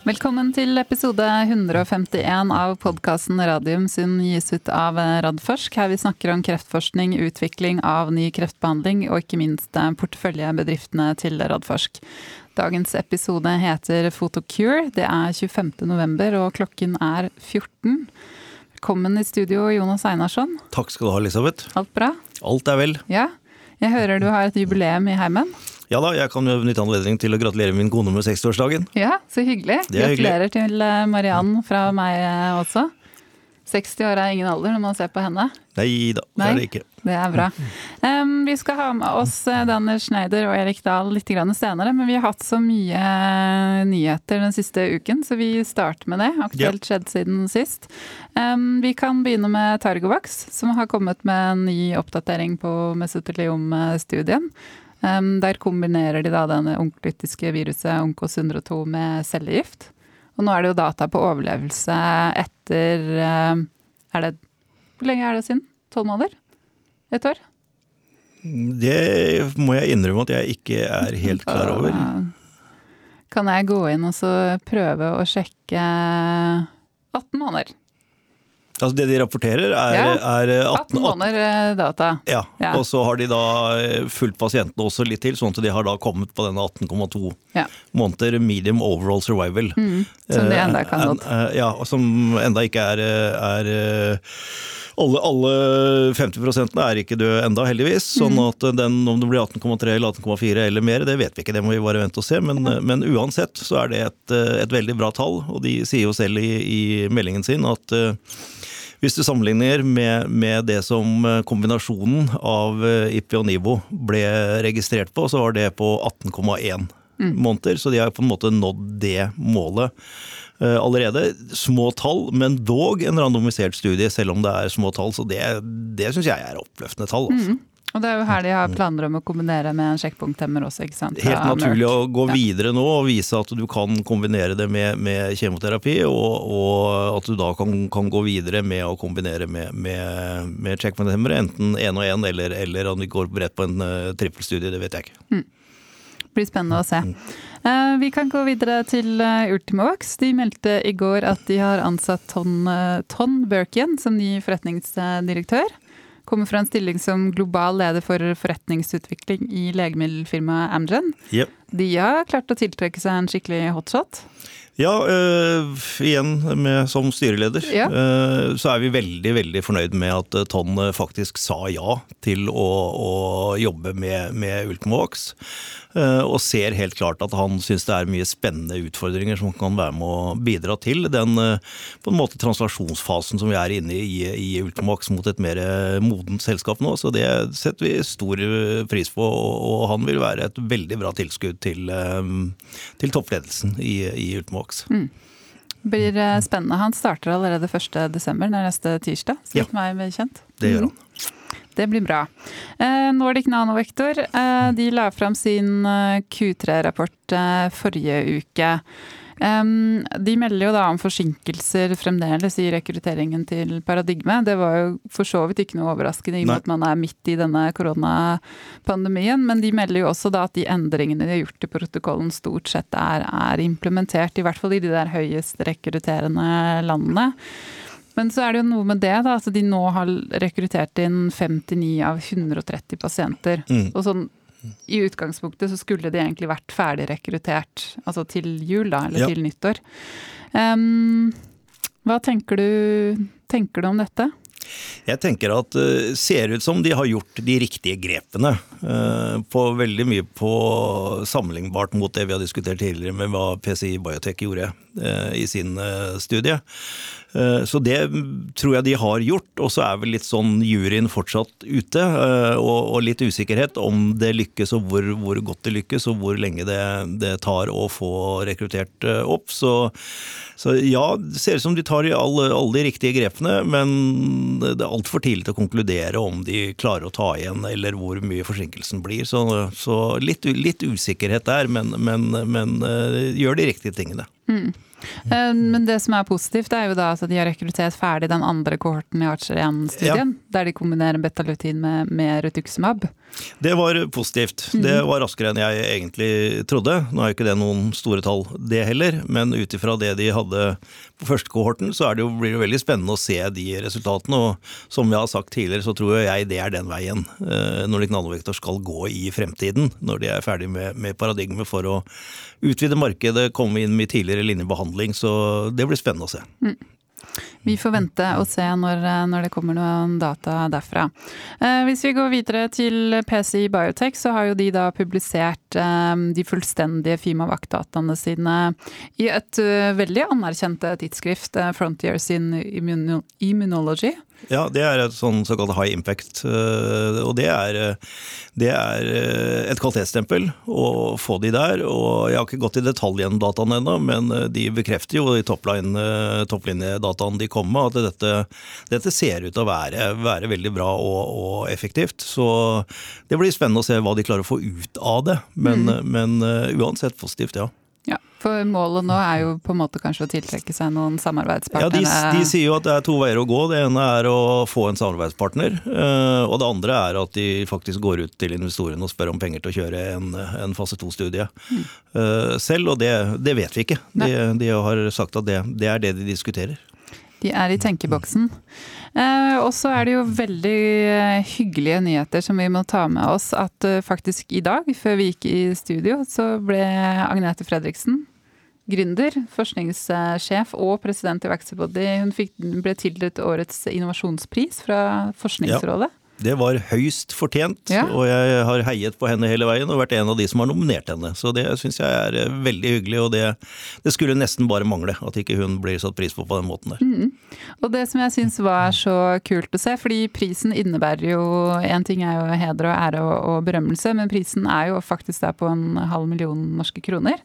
Velkommen til episode 151 av podkasten Radium som gis ut av Radforsk. Her vi snakker om kreftforskning, utvikling av ny kreftbehandling og ikke minst porteføljebedriftene til Radforsk. Dagens episode heter Photocure. Det er 25. november og klokken er 14. Velkommen i studio, Jonas Einarsson. Takk skal du ha, Elisabeth. Alt bra? Alt er vel. Ja. Jeg hører du har et jubileum i heimen? Ja da, jeg kan jo benytte anledningen til å gratulere min kone med 60-årsdagen. Ja, så hyggelig. Gratulerer hyggelig. til eh, Mariann fra meg eh, også. 60 år er ingen alder når man ser på henne. Nei da, det er det ikke. Det er bra. Um, vi skal ha med oss Daniel Danner Schneider og Erik Dahl litt senere, men vi har hatt så mye nyheter den siste uken, så vi starter med det. Aktuelt skjedd siden sist. Um, vi kan begynne med Targovax, som har kommet med en ny oppdatering på mesoteliom-studien. Um, der kombinerer de da denne onkolytiske viruset Onkos 102 med cellegift. Og nå er det jo data på overlevelse etter er det, Hvor lenge er det siden? Tolv måneder? Et år? Det må jeg innrømme at jeg ikke er helt klar over. Kan jeg gå inn og så prøve å sjekke 18 måneder? Altså Det de rapporterer, er, ja. er 18, 18 måneder eh, data. Ja. ja. Og så har de da eh, fulgt pasientene også litt til, sånn at de har da kommet på denne 18,2 ja. måneder medium overall survival. Mm, som de enda kan nådd. Ja, som enda ikke er, er alle, alle 50% er ikke døde enda, heldigvis. Sånn mm. at den, om det blir 18,3 eller 18,4 eller mer, det vet vi ikke. Det må vi bare vente og se. Men, men uansett så er det et, et, veldig bra tall. Og de sier jo selv i, i meldingen sin at hvis du sammenligner med, med, det som eh, kombinasjonen av IPI og Nivo ble registrert på, så var det på 18,1 mm. måneder. Så de har på en måte nådd det målet uh, allerede. Små tall, men dog en randomisert studie, selv om det er små tall. Så det, det syns jeg er oppløftende tall. Altså. Mm. Og det er jo her de har planer om å kombinere med en sjekkpunkthemmer også, ikke sant? Helt naturlig å gå videre nå og vise at du kan kombinere det med, med kjemoterapi, og, og, at du da kan, kan, gå videre med å kombinere med, med, med sjekkpunkthemmere, enten én og én eller, eller om de går rett på en uh, trippelstudie, det vet jeg ikke. Mm. Det blir spennende å se. Uh, vi kan gå videre til uh, Ultimovax. De meldte i går at de har ansatt Ton, Ton Berkien som ny forretningsdirektør. Kommer fra en stilling som global leder for forretningsutvikling i legemiddelfirmaet Amgen. Yep. De har klart å tiltrekke seg en skikkelig hotshot. Ja, øh, igjen med, som styreleder ja. øh, så er vi veldig veldig fornøyd med at Tonn faktisk sa ja til å, å jobbe med, med Ultimovax. Eh, og ser helt klart at han syns det er mye spennende utfordringer som kan være med å bidra til den eh, på en måte translasjonsfasen som vi er inne i i Ultimax mot et mer eh, modent selskap nå. Så det setter vi stor pris på, og han vil være et veldig bra tilskudd til, til toppledelsen i, i Ultimax. Mm. Blir spennende. Han starter allerede 1.12., neste tirsdag, så vidt ja, meg bekjent. Det gjør han. Mm. Det blir bra. Eh, Nordic Nanovektor eh, de la fram sin eh, Q3-rapport forrige uke. De melder jo da om forsinkelser fremdeles i rekrutteringen til Paradigme. Det var jo for så vidt ikke noe overraskende i og med at man er midt i denne koronapandemien. Men de melder jo også da at de endringene de har gjort i protokollen stort sett er, er implementert. I hvert fall i de der høyest rekrutterende landene. Men så er det jo noe med det, da. Altså de nå har rekruttert inn 59 av 130 pasienter. Mm. Og sånn i utgangspunktet så skulle de egentlig vært ferdig rekruttert altså til jul, da, eller ja. til nyttår. Um, hva tenker du, tenker du om dette? Jeg tenker at det uh, ser ut som de har gjort de riktige grepene. Uh, på veldig mye på sammenlignbart mot det vi har diskutert tidligere med hva PCI Biotech gjorde uh, i sin studie. Eh, så det tror jeg de har gjort. Og så er vel litt sånn juryen fortsatt ute, eh, og, litt usikkerhet om det lykkes og hvor, hvor godt det lykkes, og hvor lenge det, det tar å få rekruttert eh, opp. Så, så, ja, det ser ut som de tar alle, alle de riktige grepene, men det er altfor tidlig til å konkludere om de klarer å ta igjen, eller hvor mye forsinkelsen blir. Så, så litt, litt, usikkerhet der, men, men, men gjør de riktige tingene. Mm. Eh, men det som er positivt, er jo da at de har rekruttert ferdig den andre kohorten i Archer 1-studien, ja. der de kombinerer betalutin med, med Rituximab. Det var positivt. Mm. Det var raskere enn jeg egentlig trodde. Nå er jo ikke det noen store tall, det heller, men ut ifra det de hadde på første kohorten, så det jo, blir det veldig spennende å se de resultatene. Og som jeg har sagt tidligere, så tror jeg det er den veien eh, Nordic Nanovektor skal gå i fremtiden, når de er ferdig med, med paradigmet for å utvide markedet, komme inn med tidligere linjebehandling. Så det blir spennende å se. Mm. Vi får vente og se når, når, det kommer noen data derfra. Eh, hvis vi går videre til PCI Biotech, så har jo de da publisert eh, de fullstendige Fimavac-dataene sine i et uh, veldig anerkjent tidsskrift, uh, Frontiers in Immunology. Ja, det er et sånn såkalt high impact. Eh, og det er, eh, det er eh, et kvalitetsstempel å få de der. Og jeg har ikke gått i detalj gjennom dataene ennå, men de bekrefter jo i topplinjedataene de kommer med, at dette, dette, ser ut til å være, være veldig bra og, og, effektivt. Så det blir spennende å se hva de klarer å få ut av det. Men, mm. men uansett positivt, ja. Ja, For målet nå er jo på en måte kanskje å tiltrekke seg noen samarbeidspartnere? Ja, de, de, sier jo at det er to veier å gå. Det ene er å få en samarbeidspartner. Eh, og det andre er at de faktisk går ut til investorene og spør om penger til å kjøre en, en fase to-studie mm. selv. Og det, det, vet vi ikke. De, de, har sagt at det, det er det de diskuterer. De er i tenkeboksen. Eh, og så er det jo veldig eh, hyggelige nyheter som vi må ta med oss. At eh, faktisk i dag, før vi gikk i studio, så ble Agnete Fredriksen, gründer, forskningssjef og president i Vaxibody, hun fikk, ble tildelt årets innovasjonspris fra Forskningsrådet. Ja. Det var høyst fortjent, ja. og jeg har heiet på henne hele veien og vært en av de som har nominert henne. Så det syns jeg er eh, veldig hyggelig, og det, det, skulle nesten bare mangle at ikke hun blir satt pris på på den måten der. Mm. Og det som jeg syns var så kult å se, fordi prisen innebærer jo En ting er jo heder og ære og, og berømmelse, men prisen er jo faktisk der på en halv million norske kroner.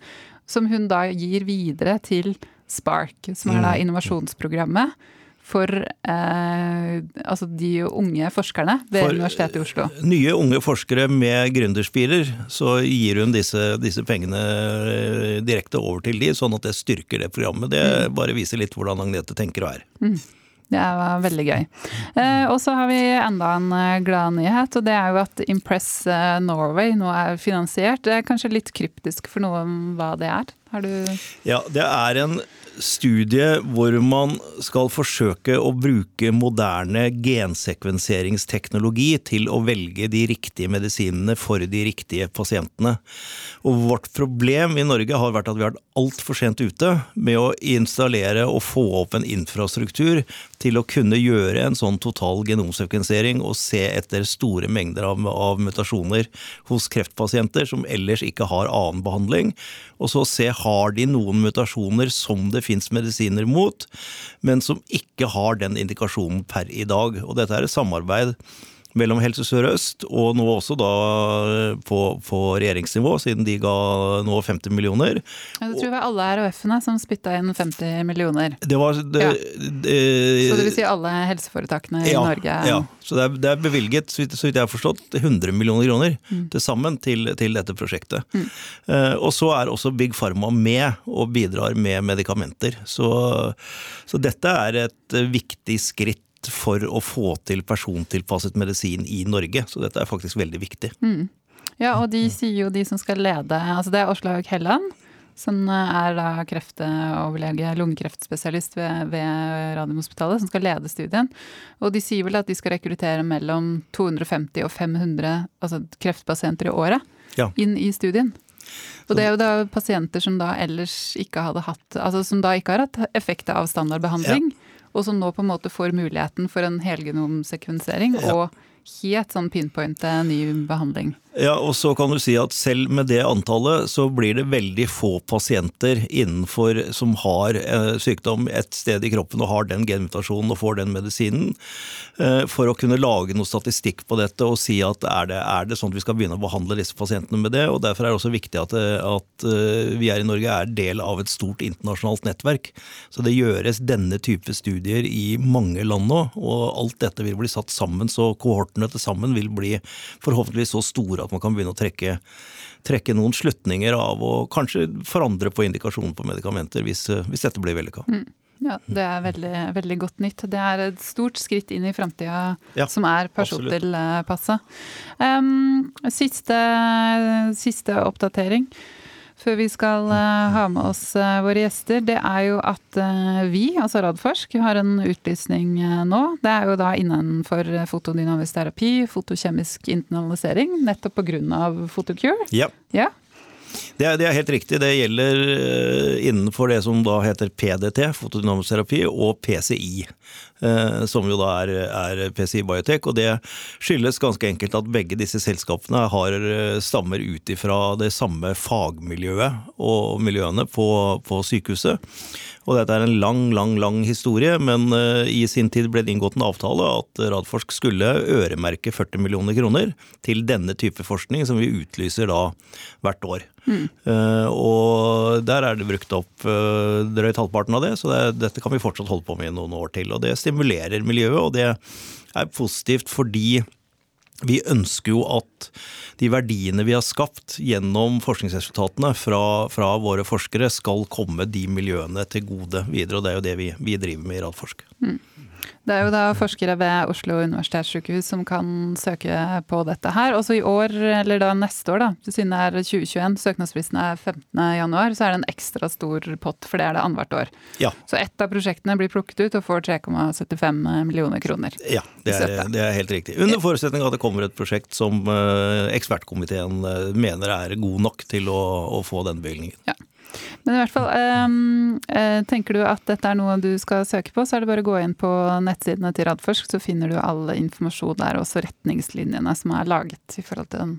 Som hun da gir videre til Spark, som er da mm. innovasjonsprogrammet for eh, altså de unge forskerne ved for Universitetet i Oslo? Nye unge forskere med gründerspirer, så gir hun disse, disse, pengene eh, direkte over til de, sånn at det styrker det programmet. Det mm. bare viser litt hvordan Agnete tenker og er. Mm. Det var veldig gøy. Eh, og så har vi enda en eh, glad nyhet, og det er jo at Impress eh, Norway nå er finansiert. Det er kanskje litt kryptisk for noe om hva det er? Har du Ja, det er en studie hvor man skal forsøke å bruke moderne gensekvenseringsteknologi til å velge de riktige medisinene for de riktige pasientene. Og vårt problem i Norge har vært at vi har vært altfor sent ute med å installere og få opp en infrastruktur til å kunne gjøre en sånn total genomsekvensering og se etter store mengder av, av mutasjoner hos kreftpasienter som ellers ikke har annen behandling. Og så se har de noen mutasjoner som det fins medisiner mot, men som ikke har den indikasjonen per i dag. Og dette er et samarbeid mellom Helse Sør-Øst og nå også da på, på, regjeringsnivå, siden de ga nå 50 millioner. Ja, det tror jeg var alle RHF-ene som spytta inn 50 millioner. Det var, det, ja. det, så det vil si alle helseforetakene i Norge? Ja, så det er, det er bevilget, så vidt, jeg har forstått, 100 millioner kroner mm. til sammen til, til dette prosjektet. Mm. Uh, og så er også Big Pharma med og bidrar med medikamenter. Så, så dette er et viktig skritt for å få til persontilpasset medisin i Norge. Så dette er faktisk veldig viktig. Mm. Ja, og de sier jo de som skal lede altså Det er Åslaug Helland, som er da kreftoverlege, lungekreftspesialist ved, ved Radiumhospitalet, som skal lede studien. Og de sier vel at de skal rekruttere mellom 250 og 500 altså kreftpasienter i året ja. inn i studien. Og det er jo da pasienter som da ellers ikke hadde hatt Altså som da ikke har hatt effekt av standardbehandling. Ja og som nå på en måte får muligheten for en helgenomsekvensering ja. og helt sånn pinpointe ny behandling. Ja, og så kan du si at selv med det antallet, så blir det veldig få pasienter innenfor som har eh, sykdom et sted i kroppen og har den genmutasjonen og får den medisinen, eh, for å kunne lage noe statistikk på dette og si at er det, er det sånn at vi skal begynne å behandle disse pasientene med det. og Derfor er det også viktig at, eh, at vi er i Norge er del av et stort internasjonalt nettverk. Så det gjøres denne type studier i mange land nå, og alt dette vil bli satt sammen, så kohortene til sammen vil bli forhåpentligvis så store at man kan begynne å trekke, trekke noen slutninger av og kanskje forandre på indikasjonen på medikamenter hvis, hvis dette blir vellykka. Mm. Ja, det er veldig, veldig, godt nytt. Det er et stort skritt inn i framtida ja, som er persontilpassa. Um, siste, siste oppdatering før vi skal uh, ha med oss uh, våre gjester, det er jo at uh, vi, altså Radforsk, har en utlysning nå. Det er jo da innenfor fotodynamisk terapi, fotokjemisk internalisering, nettopp pga. Photocure. Ja. ja. Det er, det er, helt riktig. Det gjelder innenfor det som da heter PDT, fotodynamisk terapi, og PCI. Eh, som jo da er, er, PCI Biotech. Og det skyldes ganske enkelt at begge disse selskapene har, eh, stammer ut ifra det samme fagmiljøet og miljøene på, på sykehuset. Og dette er en lang, lang lang historie, men uh, i sin tid ble det inngått en avtale at Radforsk skulle øremerke 40 millioner kroner til denne type forskning, som vi utlyser da hvert år. Mm. Uh, og der er det brukt opp uh, drøyt halvparten av det, så det, dette kan vi fortsatt holde på med i noen år til. Og det stimulerer miljøet, og det er positivt fordi vi ønsker jo at de verdiene vi har skapt gjennom forskningsresultatene fra, fra, våre forskere, skal komme de miljøene til gode videre. Og det er jo det vi, vi driver med i Radforsk. Mm. Det er jo da forskere ved Oslo universitetssykehus som kan søke på dette her. Også i år, eller da neste år, da, siden det er 2021, søknadsfristen er 15.1, så er det en ekstra stor pott, for det er det annethvert år. Ja. Så ett av prosjektene blir plukket ut og får 3,75 millioner kroner. Ja, det er, det er, helt riktig. Under forutsetning av at det kommer et prosjekt som uh, ekspertkomiteen uh, mener er god nok til å, å få den bevilgningen. Ja. Men i hvert fall, um, tenker du at dette er noe du skal søke på, så er det bare å gå inn på nettsidene til Radforsk, så finner du all informasjon der, også retningslinjene som er laget i forhold til den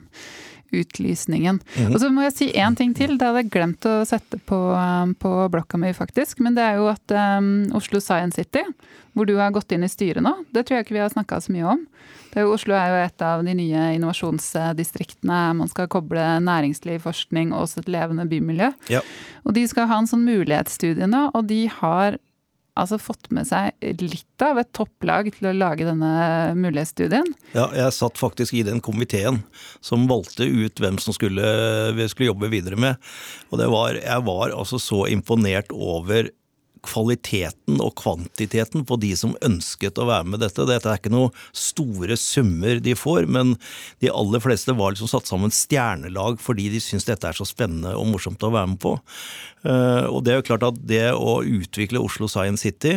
utlysningen. Mm. Og så må jeg si én ting til, det hadde jeg glemt å sette på, ehm, på blokka mi faktisk. Men det er jo at um, Oslo Science City, hvor du har gått inn i styret nå, det tror jeg ikke vi har snakka så mye om. Er jo, Oslo er jo et av de nye innovasjonsdistriktene. Man skal koble næringsliv, forskning og også et levende bymiljø. Ja. Og de skal ha en sånn mulighetsstudie nå, og de har altså fått med seg litt av et topplag til å lage denne mulighetsstudien. Ja, jeg satt faktisk i den komiteen som valgte ut hvem som skulle, vi skulle jobbe videre med. Og var, jeg var altså så imponert over kvaliteten og kvantiteten på de som ønsket å være med dette. Dette er ikke noe store summer de får, men de aller fleste var liksom satt sammen stjernelag fordi de syns dette er så spennende og morsomt å være med på. Eh, og det er jo klart at det å utvikle Oslo Science City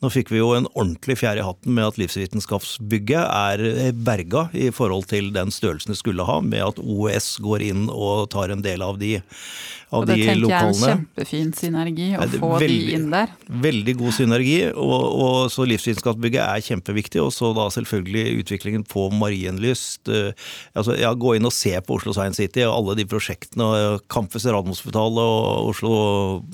Nå fikk vi jo en ordentlig fjær i hatten med at livsvitenskapsbygget er berga i forhold til den størrelsen det skulle ha, med at OS går inn og tar en del av de av de lokalene. Og det tenker jeg er en kjempefin synergi å få veldig, de inn der. Veldig god synergi, og, og så livsvitenskapsbygget er kjempeviktig. Og så da selvfølgelig utviklingen på Marienlyst. Uh, altså, ja, gå inn og se på Oslo Science City og alle de prosjektene. Campus Radiumhospitalet og Oslo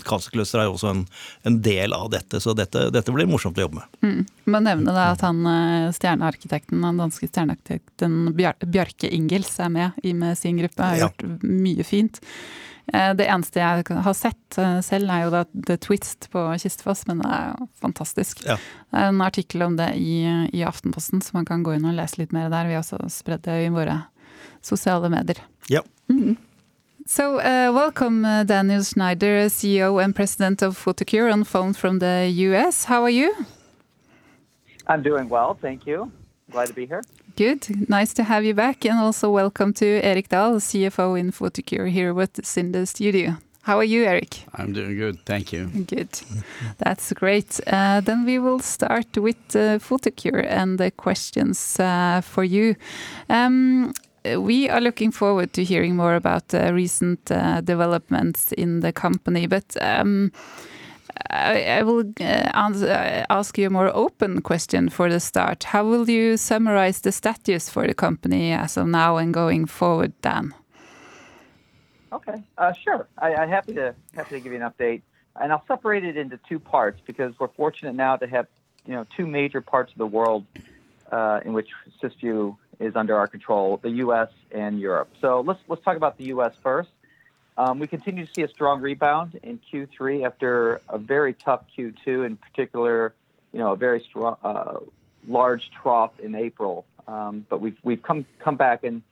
Cancer Cluster er jo også en, en, del av dette, så dette, dette, blir morsomt å jobbe med. Mm. Må nevne da at han eh, stjernearkitekten, den danske stjernearkitekten Bjarke Ingels er med i med sin gruppe, har gjort ja. mye fint. Eh, det eneste jeg har sett eh, selv, er jo da The Twist på Kistefoss, men det er jo fantastisk. Ja. Det er en artikkel om det i, i, Aftenposten, så man kan gå inn og lese litt mer der. Vi har også spredd det i våre sosiale medier. Ja. Mm. So, uh, welcome uh, Daniel Schneider, CEO and president of Photocure, on phone from the US. How are you? I'm doing well, thank you. Glad to be here. Good. Nice to have you back. And also welcome to Erik Dahl, CFO in Photocure here with Cinda Studio. How are you, Erik? I'm doing good, thank you. Good. That's great. Uh, then we will start with uh, Photocure and the questions uh, for you. Um, we are looking forward to hearing more about recent uh, developments in the company, but um, I, I will uh, uh, ask you a more open question for the start. How will you summarize the status for the company as of now and going forward, Dan? Okay, uh, sure. I, am happy to happy to give you an update, and I'll separate it into two parts because we're fortunate now to have you know two major parts of the world uh, in which Cysview is under our control: the U.S. and Europe. So let's let's talk about the U.S. first. Um, we continue to see a strong rebound in Q3 after a very tough Q2, in particular, you know, a very strong, uh, large trough in April. Um, but we've we've come come back, and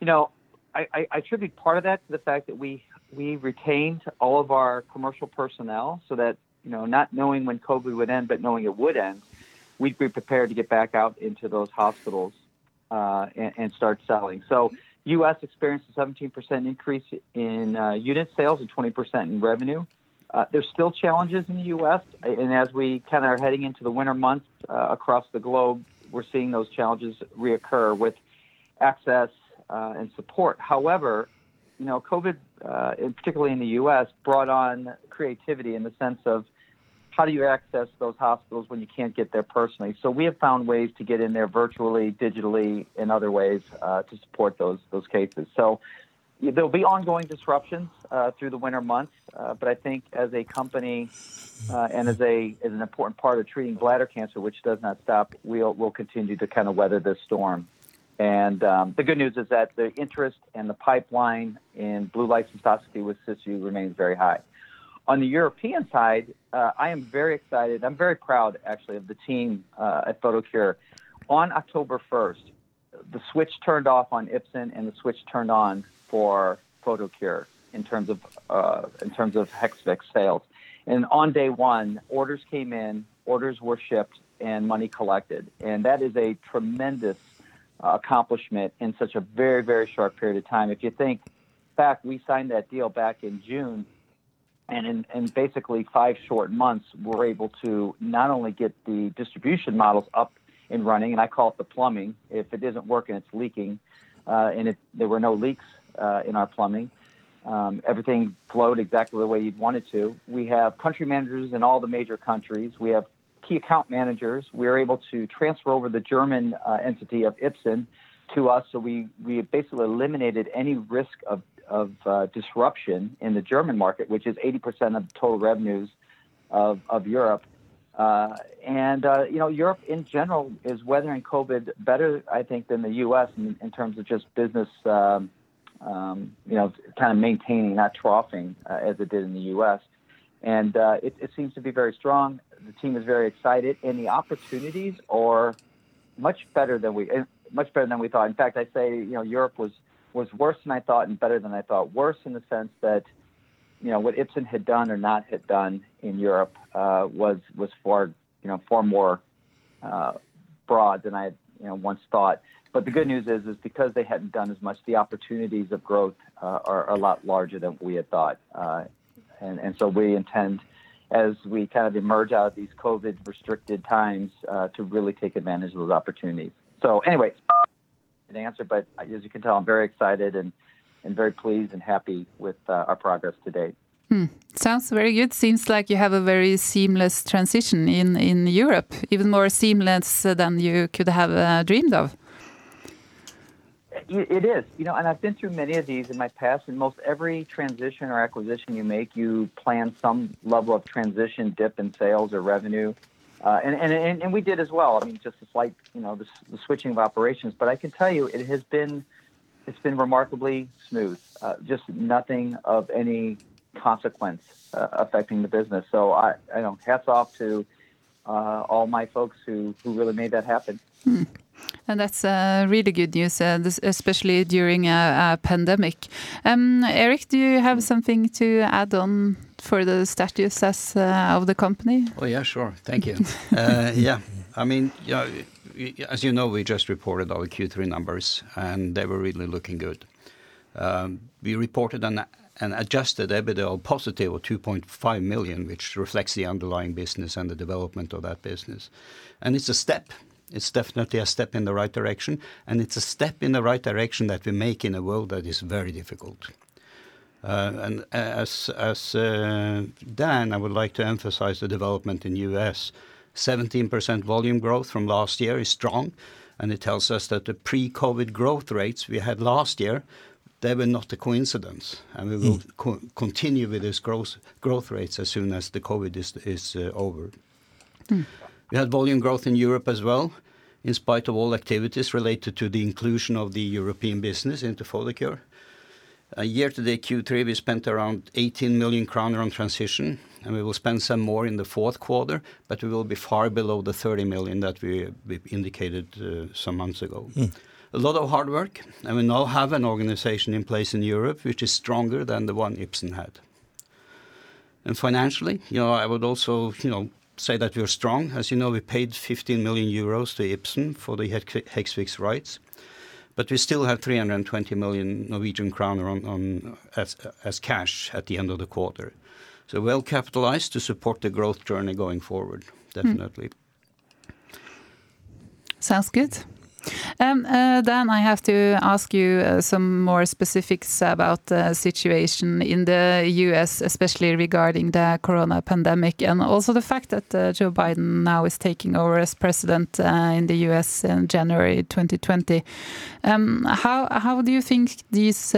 you know, I, I attribute part of that to the fact that we we retained all of our commercial personnel, so that you know, not knowing when COVID would end, but knowing it would end, we'd be prepared to get back out into those hospitals uh, and, and, start selling. So, U.S. experienced a 17% increase in uh, unit sales and 20% in revenue. Uh, there's still challenges in the U.S., and as we kind of are heading into the winter months uh, across the globe, we're seeing those challenges reoccur with access uh, and support. However, you know, COVID, uh, particularly in the U.S., brought on creativity in the sense of how do you access those hospitals when you can't get there personally? So we have found ways to get in there virtually, digitally, in other ways uh, to support those those cases. So there'll be ongoing disruptions uh, through the winter months, uh, but I think as a company uh, and as a as an important part of treating bladder cancer, which does not stop, we'll we'll continue to kind of weather this storm. And um, the good news is that the interest and the pipeline in blue light cystoscopy with Cysview remains very high. On the European side, uh, I am very excited. I'm very proud, actually, of the team uh, at Photocure. On October 1st, the switch turned off on Ipsen and the switch turned on for Photocure in terms of uh, in terms of Hexvix sales. And on day one, orders came in, orders were shipped, and money collected. And that is a tremendous uh, accomplishment in such a very very short period of time. If you think back, we signed that deal back in June and in, in basically five short months, we're able to not only get the distribution models up and running, and I call it the plumbing. If it isn't working, it's leaking, uh, and it, there were no leaks uh, in our plumbing. Um, everything flowed exactly the way you'd want it to. We have country managers in all the major countries. We have key account managers. We are able to transfer over the German uh, entity of Ipsen to us, so we, we basically eliminated any risk of of uh, disruption in the German market, which is 80% of total revenues of, of Europe. Uh, and, uh, you know, Europe in general is weathering COVID better, I think, than the U.S. in, in terms of just business, um, um, you know, kind of maintaining, not troughing uh, as it did in the U.S. And uh, it, it seems to be very strong. The team is very excited, and the opportunities are much better than we much better than we thought. In fact, I say, you know, Europe was was worse than I thought and better than I thought. Worse in the sense that, you know, what Ipsen had done or not had done in Europe uh, was was far, you know, far more uh, broad than I had, you know, once thought. But the good news is, is because they hadn't done as much, the opportunities of growth uh, are, are, a lot larger than we had thought. Uh, and and so we intend, as we kind of emerge out of these COVID restricted times, uh, to really take advantage of those opportunities. So anyway, an answer, but as you can tell, I'm very excited and, and very pleased and happy with uh, our progress to date. Hmm. Sounds very good. Seems like you have a very seamless transition in, in Europe, even more seamless than you could have uh, dreamed of. It is, you know, and I've been through many of these in my past. And most every transition or acquisition you make, you plan some level of transition dip in sales or revenue uh, and, and, and we did as well. I mean, just a slight, you know, the, the, switching of operations. But I can tell you, it has been, it's been remarkably smooth. Uh, just nothing of any consequence uh, affecting the business. So I, I know, hats off to uh, all my folks who who really made that happen. Hmm. And that's uh, really good news, uh, this, especially during a, a pandemic. Um, Erik, do you have something to add on for the status as, uh, of the company? Oh yeah, sure. Thank you. Uh, yeah, I mean, yeah, as you know, we just reported our Q3 numbers, and they were really looking good. Um, we reported an, an adjusted EBITDA of positive of 2.5 million, which reflects the underlying business and the development of that business. And it's a step. It's definitely a step in the right direction, and it's a step in the right direction that we make in a world that is very difficult. Uh, and as as uh, Dan, I would like to emphasize the development in U.S. 17% volume growth from last year is strong, and it tells us that the pre-COVID growth rates we had last year, they were not a coincidence, and we will mm. continue with this growth growth rates as soon as the COVID is is uh, over. Mm. We had volume growth in Europe as well, in spite of all activities related to the inclusion of the European business into Photocure. Uh, year to date Q3, we spent around 18 million kroner on transition, and we will spend some more in the fourth quarter, but we will be far below the 30 million that we indicated uh, some months ago. Mm. a lot of hard work, and we now have an organization in place in Europe which is stronger than the one Ipsen had. And financially, you know, I would also, you know, say that we're strong. As you know, we paid 15 million euros to Ipsen for the Hexvix rights, but we still have 320 million Norwegian kroner on as cash at the end of the quarter. So well capitalized to support the growth journey going forward, hmm. definitely. Sounds good. Um, uh, then I have to ask you uh, some more specifics about the situation in the U.S., especially regarding the corona pandemic, and also the fact that Joe Biden now is taking over as president in the U.S. in January 2020. Um, how do you think these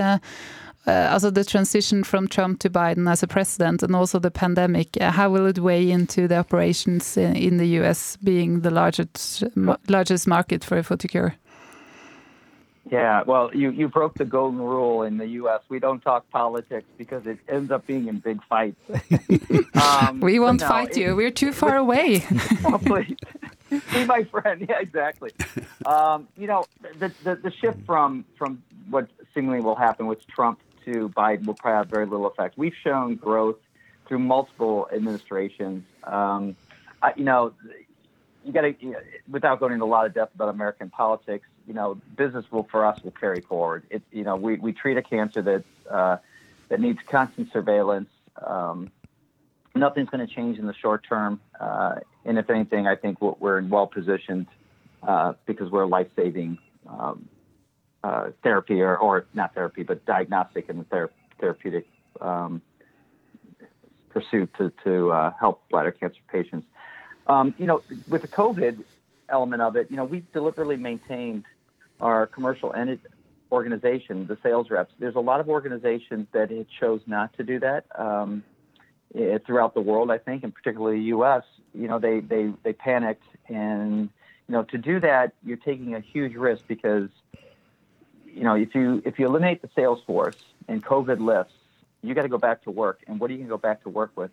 Eh, also the transition from Trump to Biden as a president and also the pandemic, eh, how will it weigh into the operations in the U.S. being the largest largest market for Photocure? Yeah, well, you, you broke the golden rule in the U.S. We don't talk politics because it ends up being in big fights. Um, we won't fight you. We're too far away. Please. Be my friend. Yeah, exactly. Um, you know, the the shift from, from what seemingly will happen with Trump to Biden will probably have very little effect. We've shown growth through multiple administrations. Um, you know, you got to, without going into a lot of depth about American politics, you know, business will for us will carry forward. You know, we treat a cancer uh, that needs constant surveillance. Um, nothing's going to change in the short term. Uh, and if anything, I think we're in well positioned uh, because we're life a life-saving therapy or not therapy, but diagnostic and therapeutic um, pursuit to uh, help bladder cancer patients. Um, you know, with the COVID element of it, you know, we've deliberately maintained our commercial and organization, the sales reps. There's a lot of organizations that chose not to do that um, throughout the world, I think, and particularly the U.S. You know, they they panicked. And, you know, to do that, you're taking a huge risk because, you know, if you if you eliminate the sales force and COVID lifts, you got to go back to work. And what are you going to go back to work with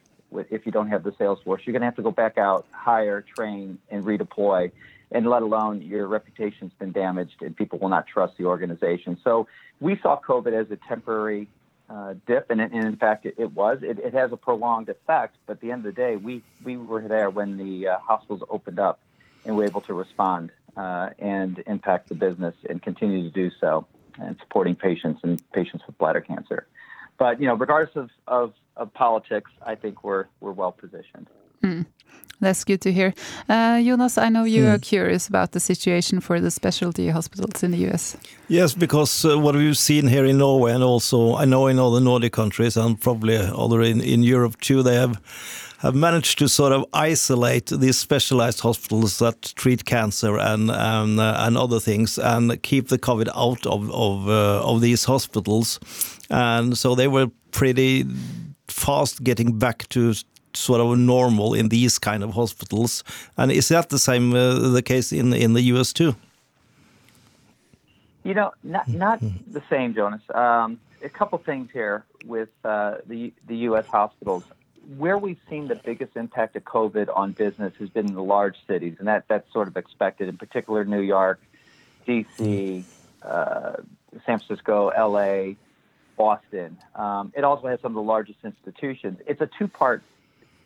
if you don't have the sales force? You're going to have to go back out, hire, train, and redeploy. And let alone your reputation's been damaged and people will not trust the organization. So we saw COVID as a temporary uh, dip. And in fact, it was. It has a prolonged effect. But at the end of the day, we we were there when the uh, hospitals opened up and were able to respond uh, and impact the business and continue to do so and supporting patients and patients with bladder cancer. But, you know, regardless of of politics, I think we're we're well positioned. Hmm. That's good to hear. Uh, Jonas, I know you hmm. are curious about the situation for the specialty hospitals in the U.S. Yes, because uh, what we've seen here in Norway and also I know in all the Nordic countries and probably other in, in Europe too, they have managed to sort of isolate these specialized hospitals that treat cancer and and uh, and other things and keep the COVID out of of uh, of these hospitals. And so they were pretty fast getting back to sort of normal in these kind of hospitals. And is that the same uh, the case in in the U.S. too? You know, not not the same, Jonas. Um, a couple things here with the the U.S. hospitals. Where we've seen the biggest impact of COVID on business has been in the large cities. And that that's sort of expected, in particular, New York, D.C., uh, San Francisco, L.A., Boston. Um, it also has some of the largest institutions. It's a two-part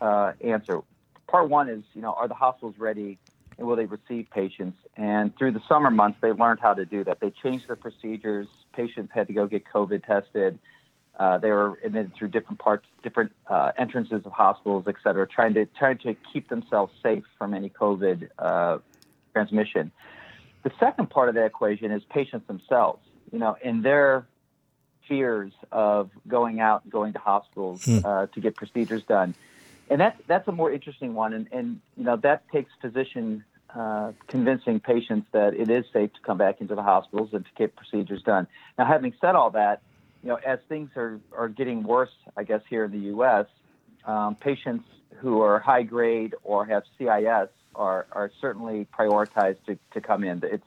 uh, answer. Part one is, you know, are the hospitals ready and will they receive patients? And through the summer months, they learned how to do that. They changed their procedures. Patients had to go get COVID tested. Uh, they were admitted through different parts, different uh, entrances of hospitals, et cetera, trying to trying to keep themselves safe from any COVID uh, transmission. The second part of the equation is patients themselves, you know, and their fears of going out and going to hospitals hmm. to get procedures done. And that's a more interesting one. And, and you know, that takes physician convincing patients that it is safe to come back into the hospitals and to get procedures done. Now, having said all that, you know, as things are are getting worse, I guess, here in the U.S., um, patients who are high grade or have CIS are are certainly prioritized to to come in. It's,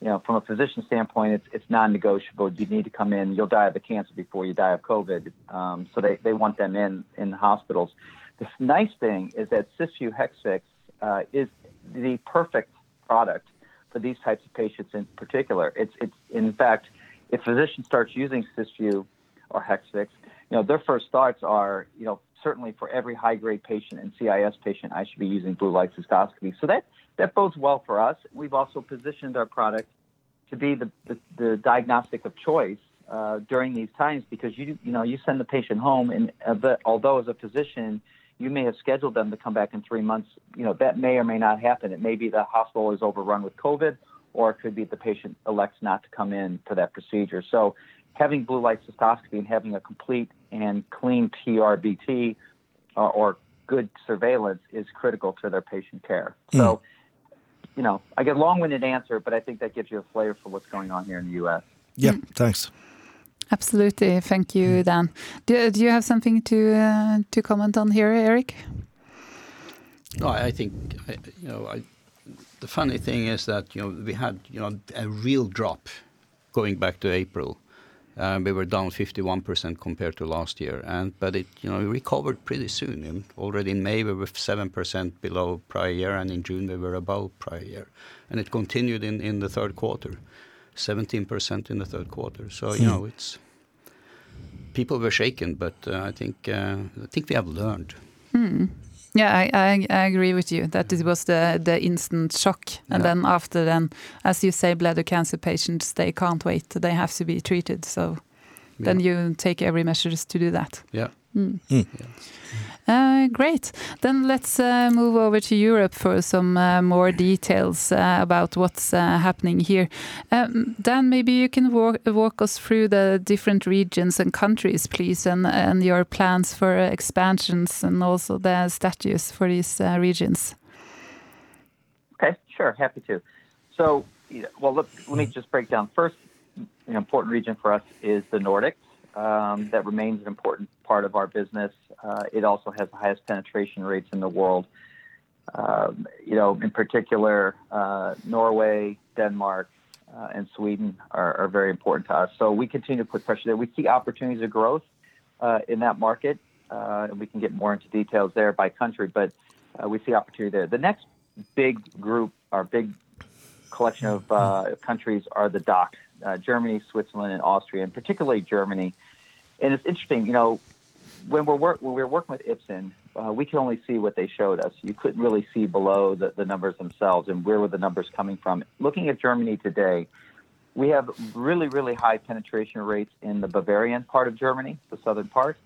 you know, from a physician standpoint, it's it's non-negotiable. You need to come in. You'll die of the cancer before you die of COVID. Um, so they they want them in the hospitals. The nice thing is that Cysview Hexvix uh, is the perfect product for these types of patients in particular. It's, it's in fact, if physician starts using Cysview or Hexvix, you know, their first thoughts are, you know, certainly for every high grade patient and CIS patient, I should be using blue light cystoscopy. So that, that bodes well for us. We've also positioned our product to be the, the, the diagnostic of choice uh, during these times because you you know you send the patient home and uh, although as a physician you may have scheduled them to come back in three months you know that may or may not happen it may be the hospital is overrun with covid or it could be the patient elects not to come in for that procedure so having blue light cystoscopy and having a complete and clean TRBT uh, or good surveillance is critical to their patient care mm. so you know I get a long-winded answer but I think that gives you a flavor for what's going on here in the US yeah mm. thanks Absolutely. Thank you, mm. Dan. Do, do you have something to uh, to comment on here, Erik? No, I think you know. I, the funny thing is that you know we had you know a real drop going back to April. Um, we were down 51% compared to last year, and but it you know recovered pretty soon. Already in May we were 7% below prior year, and in June we were above prior year, and it continued in in the third quarter. 17% in the third quarter. So you know, it's people were shaken, but uh, I think uh, I think we have learned. Yeah, I, I, I agree with you that it mm. was the the instant shock, and yeah. then after then, as you say, bladder cancer patients they can't wait; they have to be treated. So yeah. then you take every measures to do that. Yeah. Mm. Mm. Uh, great. Then let's uh, move over to Europe for some uh, more details uh, about what's uh, happening here. Um, Dan, maybe you can walk, walk, us through the different regions and countries, please, and, and your plans for expansions and also the status for these uh, regions. Okay, sure, happy to. So, well, let, let me just break down. First, an important region for us is the Nordics. Um, that remains an important part of our business. Uh, it also has the highest penetration rates in the world. Um, you know, in particular, uh, Norway, Denmark, uh, and Sweden are, are, very important to us. So we continue to put pressure there. We see opportunities of growth uh, in that market, uh, and we can get more into details there by country, but uh, we see opportunity there. The next big group, our big collection of countries are the uh, Germany, Switzerland, and Austria, and particularly Germany. And it's interesting, you know, when we're work, when we were working with Ipsen, uh, we could only see what they showed us. You couldn't really see below the, the numbers themselves and where were the numbers coming from. Looking at Germany today, we have really, really high penetration rates in the Bavarian part of Germany, the southern part,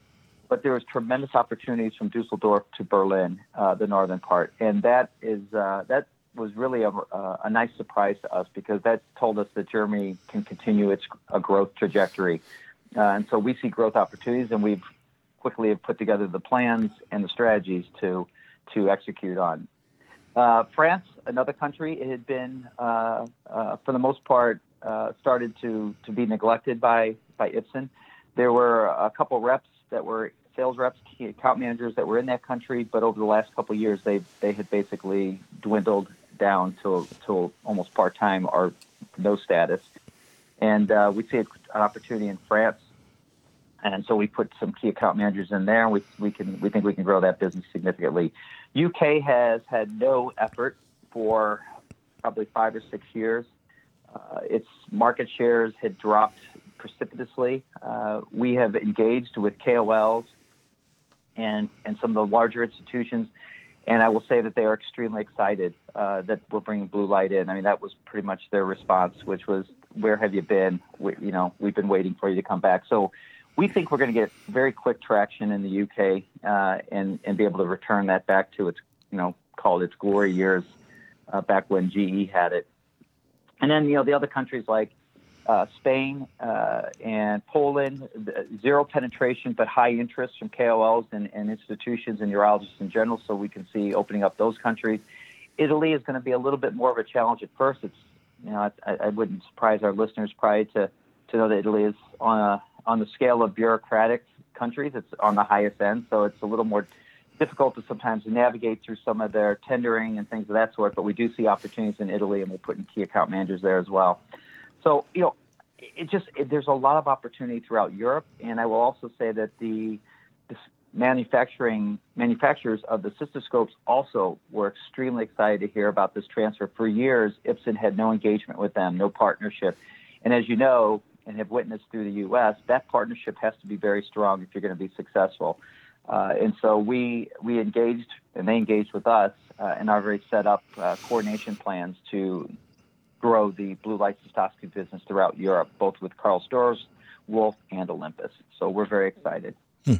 but there is tremendous opportunities from Dusseldorf to Berlin, uh, the northern part, and that is uh, that was really a, a, nice surprise to us because that told us that Germany can continue its a growth trajectory. Uh, and so we see growth opportunities, and we've quickly have put together the plans and the strategies to to execute on. Uh, France, another country, it had been uh, uh for the most part uh, started to to be neglected by by Ipsen. There were a couple reps that were sales reps, account managers that were in that country, but over the last couple years, they they had basically dwindled down to to almost part time or no status. And uh, we see an opportunity in France, and so we put some key account managers in there. We we can we think we can grow that business significantly. UK has had no effort for probably five or six years. Uh, its market shares had dropped precipitously. Uh, we have engaged with KOLs and and some of the larger institutions and I will say that they are extremely excited uh, that we're bringing blue light in. I mean, that was pretty much their response, which was, "Where have you been? We, you know, we've been waiting for you to come back." So, we think we're going to get very quick traction in the UK uh, and and be able to return that back to its, you know, called its glory years uh, back when GE had it. And then you know the other countries like uh, Spain uh, and Poland, zero penetration, but high interest from KOLs and, and, institutions and urologists in general. So we can see opening up those countries. Italy is going to be a little bit more of a challenge at first. It's you know I, I wouldn't surprise our listeners probably to to know that Italy is on a on the scale of bureaucratic countries. It's on the highest end, so it's a little more difficult to sometimes navigate through some of their tendering and things of that sort. But we do see opportunities in Italy, and we're putting key account managers there as well. So, you know, it just it, there's a lot of opportunity throughout Europe, and I will also say that the, the manufacturing manufacturers of the cystoscopes also were extremely excited to hear about this transfer. For years, Ipsen had no engagement with them, no partnership. And as you know, and have witnessed through the U.S., that partnership has to be very strong if you're going to be successful. Uh, and so we we engaged, and they engaged with us, uh, and already set up uh, coordination plans to grow the blue light cystoscopy business throughout Europe, both with Karl Storz, Wolf, and Olympus. So we're very excited. Hmm.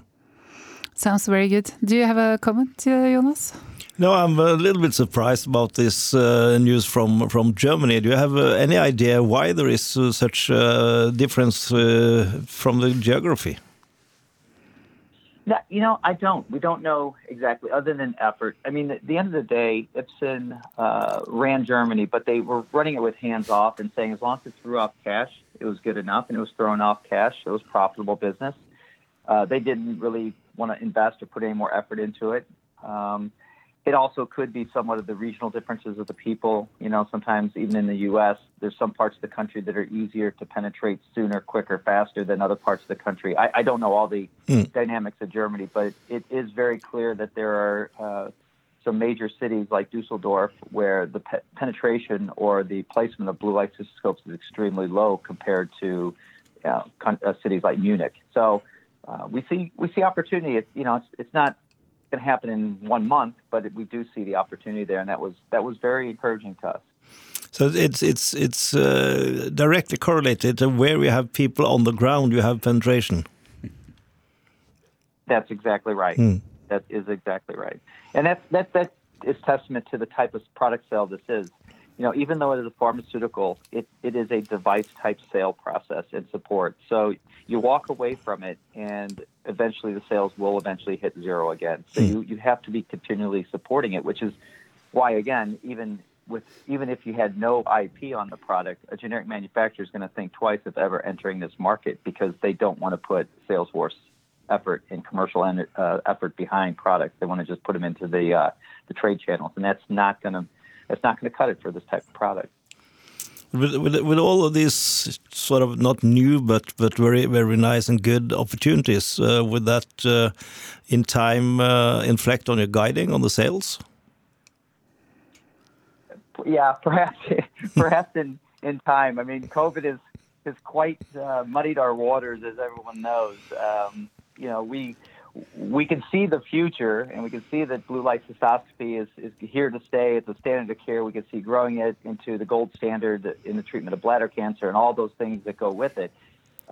Sounds very good. Do you have a comment, uh, Jonas? No, I'm a little bit surprised about this uh, news from from Germany. Do you have uh, any idea why there is uh, such a difference uh, from the geography? you know, I don't. We don't know exactly, other than effort. I mean, at the end of the day, Ipsen uh, ran Germany, but they were running it with hands off and saying as long as it threw off cash, it was good enough, and it was throwing off cash. It was profitable business. Uh, they didn't really want to invest or put any more effort into it. Um, it also could be somewhat of the regional differences of the people. You know, sometimes even in the U.S., there's some parts of the country that are easier to penetrate sooner, quicker, faster than other parts of the country. I, I don't know all the mm. dynamics of Germany, but it is very clear that there are uh, some major cities like Dusseldorf where the pe- penetration or the placement of blue light cystoscopes is extremely low compared to uh, con- uh, cities like Munich. So uh, we see we see opportunity. It's, you know, it's, it's not going to happen in one month, but we do see the opportunity there, and that was that was very encouraging to us. So it's it's it's uh, directly correlated to where we have people on the ground. You have penetration. That's exactly right. Mm. That is exactly right, and that's that that is testament to the type of product sale this is. You know, even though it is a pharmaceutical, it, it is a device type sale process and support. So you walk away from it and eventually the sales will eventually hit zero again. So mm. you, you have to be continually supporting it, which is why again, even with even if you had no IP on the product, a generic manufacturer is going to think twice of ever entering this market because they don't want to put sales force effort and commercial uh, effort behind products. They want to just put them into the uh, the trade channels, and that's not going to that's not going to cut it for this type of product with, with, with all of these sort of not new but but very very nice and good opportunities, uh, would that uh, in time uh, inflect on your guiding on the sales? Yeah, perhaps perhaps in in time. I mean, COVID is has quite uh, muddied our waters, as everyone knows. Um, you know, we we can see the future and we can see that blue light cystoscopy is, is here to stay. It's a standard of care. We can see growing it into the gold standard in the treatment of bladder cancer and all those things that go with it.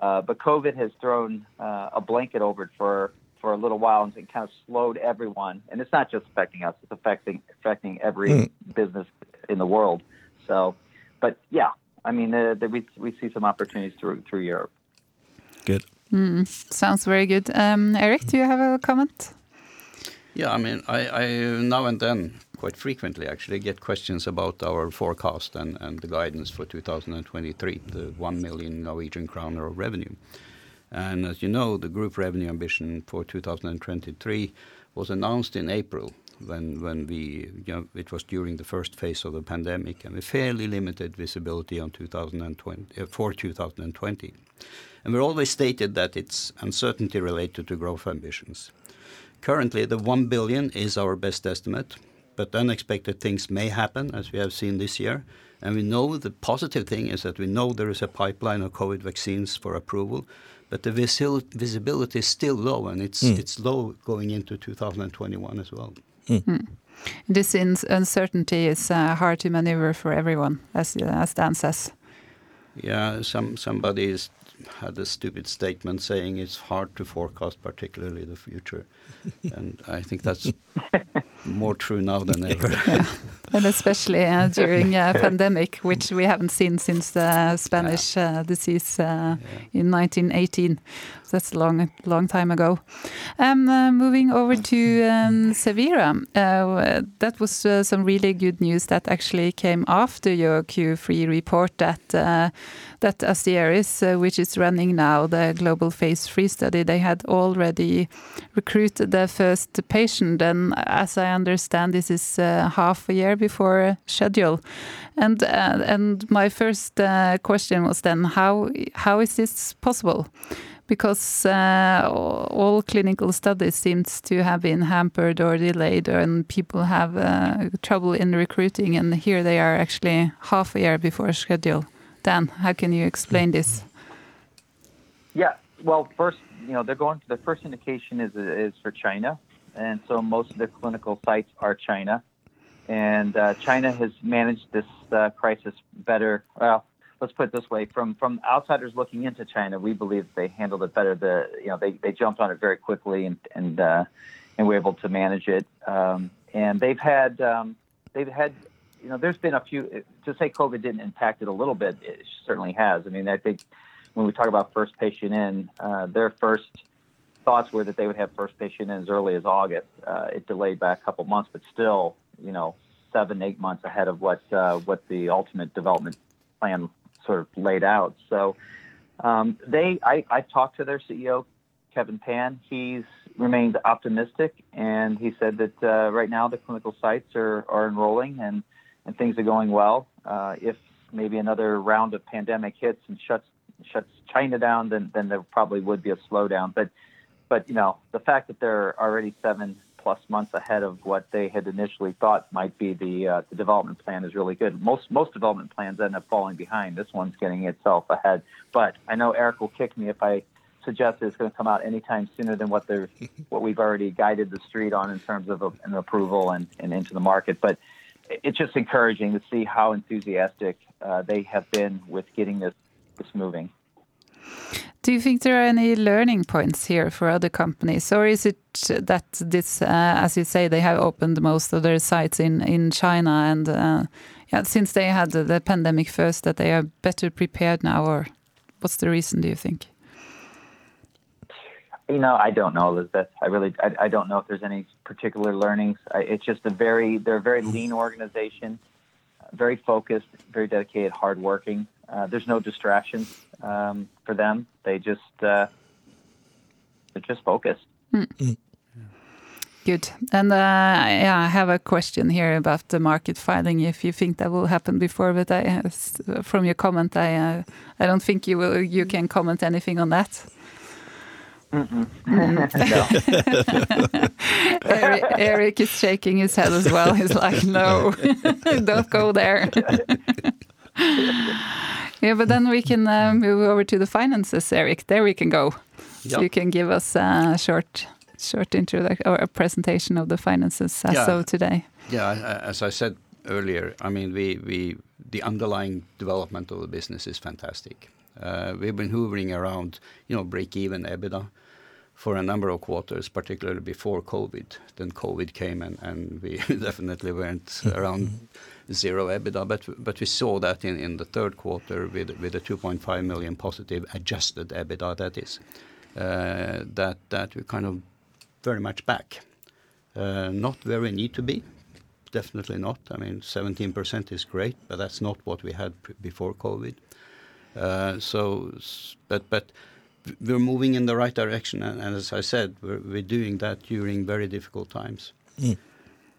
Uh, but COVID has thrown uh, a blanket over it for, for a little while and kind of slowed everyone. And it's not just affecting us; it's affecting affecting every mm. business in the world. So, but yeah, I mean, uh, we we see some opportunities through through Europe. Good. Mm, sounds very good. Um, Erik, do you have a comment? Yeah, I mean, I, I, now and then, quite frequently actually, get questions about our forecast and, and the guidance for 2023, the 1 million Norwegian kroner of revenue. And as you know, the group revenue ambition for 2023 was announced in April when when we you know it was during the first phase of the pandemic and a fairly limited visibility on 2020 uh, for 2020. And we always stated that it's uncertainty related to growth ambitions. Currently, the 1 billion is our best estimate, but unexpected things may happen, as we have seen this year. And we know the positive thing is that we know there is a pipeline of COVID vaccines for approval, but the visibility is still low, and it's mm. it's low going into 2021 as well. Mm. Mm. This uncertainty is uh, hard to maneuver for everyone, as as Dan says. Yeah, some somebody is had a stupid statement saying it's hard to forecast, particularly the future, and I think that's more true now than ever. yeah. And especially uh, during a pandemic, which we haven't seen since the Spanish uh, disease uh, yeah. in 1918. That's a long, long time ago. Um, uh, moving over to um, Cevira, uh, that was uh, some really good news that actually came after your Q3 report that that Asieris, which is running now the global phase three study, they had already recruited the first patient, and as I understand, this is uh, half a year before schedule. And uh, and my first uh, question was then how how is this possible? Because uh, all clinical studies seems to have been hampered or delayed and people have uh, trouble in recruiting and here they are actually half a year before schedule. Dan, how can you explain this? Yeah, well, first, you know, they're going. To the first indication is is for China, and so most of the clinical sites are China, and uh, China has managed this uh, crisis better. Well, let's put it this way: from from outsiders looking into China, we believe they handled it better. The you know they, they jumped on it very quickly and and uh, and were able to manage it. Um, and they've had um, they've had you know there's been a few to say COVID didn't impact it a little bit. It certainly has. I mean, I think when we talk about first patient in, uh, their first thoughts were that they would have first patient in as early as August. Uh, it delayed by a couple months, but still, you know, seven, eight months ahead of what uh, what the ultimate development plan sort of laid out. So um, they, I, I talked to their CEO, Kevin Pan. He's remained optimistic, and he said that uh, right now the clinical sites are, are enrolling and, and things are going well. Uh, if maybe another round of pandemic hits and shuts shuts China down, then then there probably would be a slowdown. But but you know the fact that there are already seven plus months ahead of what they had initially thought might be the uh, the development plan is really good. Most most development plans end up falling behind. This one's getting itself ahead. But I know Erik will kick me if I suggest it's going to come out anytime sooner than what they're what we've already guided the street on in terms of a, an approval and, and into the market. But it's just encouraging to see how enthusiastic uh, they have been with getting this this moving. Do you think there are any learning points here for other companies, or is it that this, uh, as you say, they have opened most of their sites in in China, and uh, yeah, since they had the, the, pandemic first, that they are better prepared now, or what's the reason? Do you think? You know, I don't know, Elizabeth. I really, I, I don't know if there's any particular learnings. I, it's just a very, they're a very lean organization, very focused, very dedicated, hardworking. Uh, there's no distractions um, for them. They just uh, they're just focused. Mm. Good. And uh, yeah, I have a question here about the market filing. If you think that will happen before, but I, from your comment, I uh, I don't think you will. You can comment anything on that. Mm. Erik, Erik, is shaking his head as well. He's like, "No, don't go there." Yeah, but then we can uh, move over to the finances, Erik. There we can go. Yep. So you can give us a short, short introduction or a presentation of the finances as yeah. of today. Yeah, as I said earlier, I mean, we, we the underlying development of the business is fantastic. Uh, we've been hovering around, you know, break-even EBITDA for a number of quarters, particularly before COVID. Then COVID came, and, and we definitely weren't around zero EBITDA. But but we saw that in, in the third quarter with with a 2.5 million positive adjusted EBITDA. That is uh, that that we kind of very much back. Uh, not where we need to be. Definitely not. I mean, 17% is great, but that's not what we had before COVID. Uh, so, but but we're moving in the right direction, and, and as I said, we're, we're doing that during very difficult times. Mm.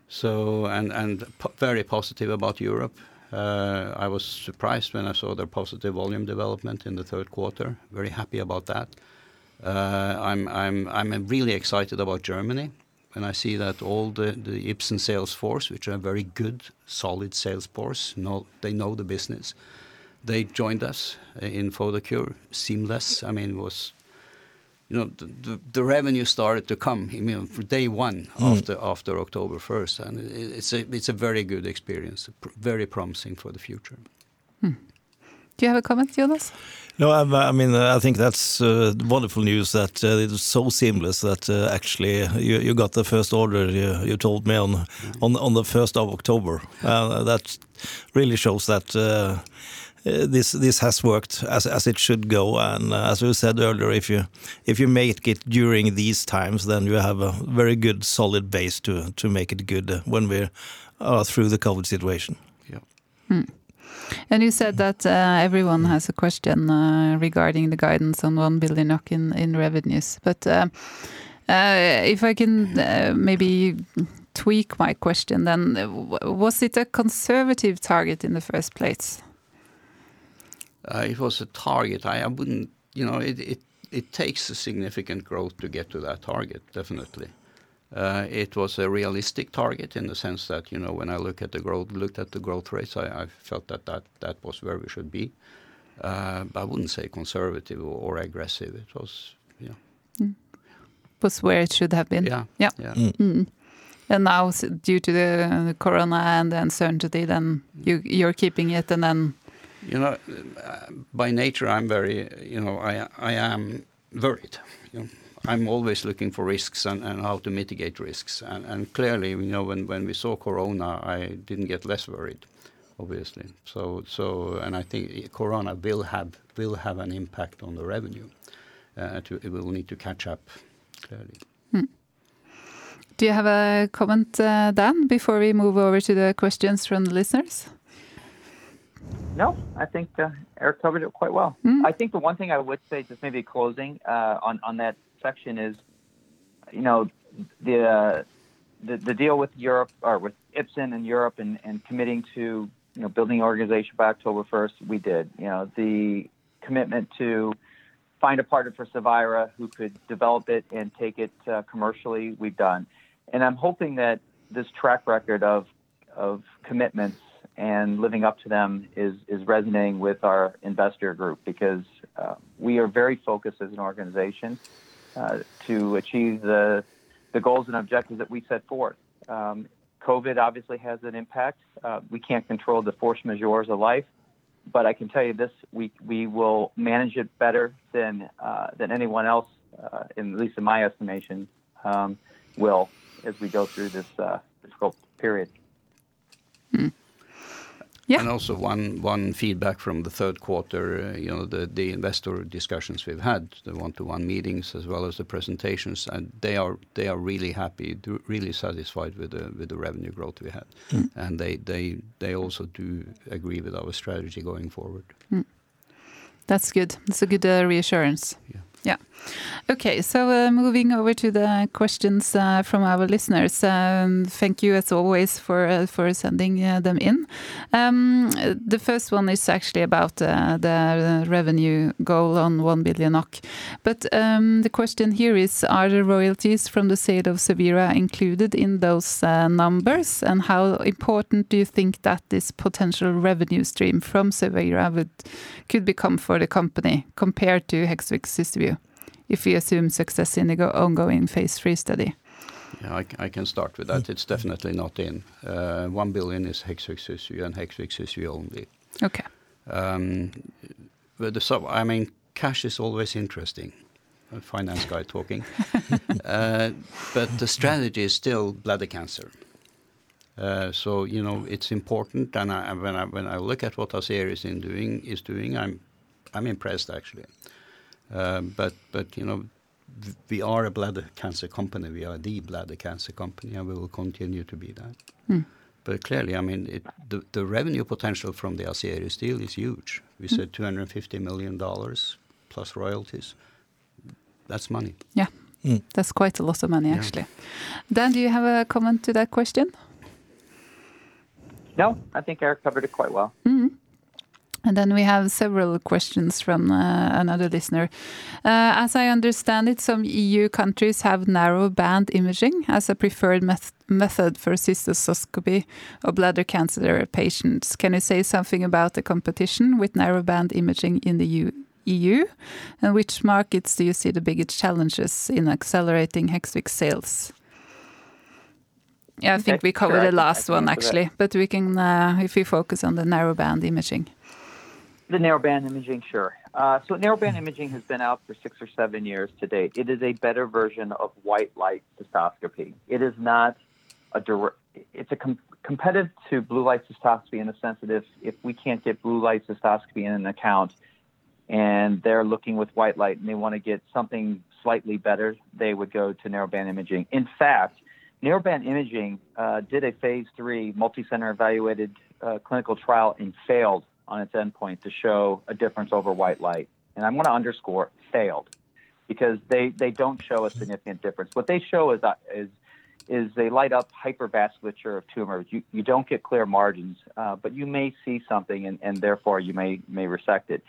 So and and very positive about Europe. Uh, I was surprised when I saw their positive volume development in the third quarter. Very happy about that. Uh, I'm I'm I'm really excited about Germany and I see that all the the Ipsen sales force, which are very good, solid sales force, know they know the business. They joined us in Photocure seamless. I mean, it was you know, the, the, the, revenue started to come. I mean, for day one mm. after after October first, and it's a it's a very good experience, very promising for the future. Hmm. Do you have a comment, Jonas? No, I, I mean I think that's uh, wonderful news that uh, it was so seamless that uh, actually you, you got the first order you, you told me on mm. on on the first of October. that really shows that uh, uh, this this has worked as as it should go. And uh, as we said earlier, if you if you make it during these times, then you have a very good solid base to to make it good when we're uh, through the COVID situation. Yeah. Hmm. And you said that uh, everyone has a question uh, regarding the guidance on 1 billion NOK in, in revenues. But uh, if I can maybe tweak my question, then was it a conservative target in the first place? Uh, it was a target. I, I wouldn't, you know, it, it it takes a significant growth to get to that target, definitely. Uh, it was a realistic target in the sense that, you know, when I look at the growth, looked at the growth rates, I felt that that that was where we should be. Uh, but I wouldn't say conservative or aggressive. It was, yeah. Mm. Was where it should have been. Yeah. Yeah. Yeah. Mm. Mm. And now, due to the corona and the uncertainty, then you, you're keeping it, and then- You know, by nature, I'm very, you know, I, I am worried. You know, I'm always looking for risks and how to mitigate risks. And clearly, you know, when when we saw corona, I didn't get less worried, obviously. So, so and I think corona will have will have an impact on the revenue. Uh, it will need to catch up, clearly. Hmm. Do you have a comment, uh, Dan, before we move over to the questions from the listeners? No, I think uh, Erik covered it quite well. Mm. I think the one thing I would say, just maybe closing uh, on on that section is, you know, the the deal with Europe or with Ipsen in Europe and committing to, you know, building an organization by October first, we did. You know, the commitment to find a partner for Cevira who could develop it and take it uh, commercially, we've done. And I'm hoping that this track record of of commitments and living up to them is is resonating with our investor group, because um, we are very focused as an organization uh, to achieve the the goals and objectives that we set forth. Um, COVID obviously has an impact. Uh, we can't control the force majeures of life, but I can tell you this, we will manage it better than uh, than anyone else, at least in my estimation, um, will, as we go through this difficult period. Hmm. Yeah. And also one one feedback from the third quarter, uh, you know, the investor discussions we've had, the one-to-one meetings, as well as the presentations, and they are they are really happy, really satisfied with the revenue growth we had. Mm. And they also do agree with our strategy going forward. Mm. That's good. That's a good uh, reassurance. Yeah. Yeah. Okay, so, uh, moving over to the questions uh, from our listeners. Um, thank you, as always, for uh, for sending them in. Um, the first one is actually about the revenue goal on 1 billion NOK. But, um, the question here is: Are the royalties from the sale of Cevira included in those numbers? And how important do you think that this potential revenue stream from Cevira could become for the company compared to Hexvix/Cysview, if we assume success in the ongoing phase III study? Yeah, I can start with that. It's definitely not in. Uh, 1 billion is Hexvix/Cysview and Hexvix/Cysview only. Okay. Um but the so I mean, cash is always interesting. A finance guy talking. Uh, but the strategy is still bladder cancer. Uh, so, you know, it's important, and when I look at what Asieris is doing, is doing I'm I'm impressed, actually. Um, but, but you know, we are a bladder cancer company. We are the bladder cancer company, and we will continue to be that. Hmm. But clearly, I mean, the the revenue potential from the Asieris deal is huge. We hmm. said $250 million plus royalties. That's money. Yeah. Hmm. That's quite a lot of money, actually. Yeah. Dan, do you have a comment to that question? No, I think Erik covered it quite well. Mm-hmm. And then we have several questions from uh, another listener. Uh, as I understand it, some EU countries have narrow band imaging as a preferred method for cystoscopy of bladder cancer patients. Can you say something about the competition with narrow band imaging in the EU? And which markets do you see the biggest challenges in accelerating Hexvix sales? Yeah, I think we covered the last one, actually, but we can, uh, if we focus on the narrowband imaging. The narrowband imaging, sure. Uh, so narrowband imaging has been out for six or seven years to date. It is a better version of white light cystoscopy. It is not a direct. It's a com- competitive to blue light cystoscopy in the sense that if we can't get blue light cystoscopy in an account, and they're looking with white light, and they want to get something slightly better, they would go to narrowband imaging. In fact, narrowband imaging uh, did a phase III multicenter evaluated uh, clinical trial and failed on its endpoint to show a difference over white light. And I want to underscore, failed, because they they don't show a significant difference. What they show is uh, is they light up hypervasculature of tumors. You you don't get clear margins, uh, but you may see something, and and therefore, you may may resect it.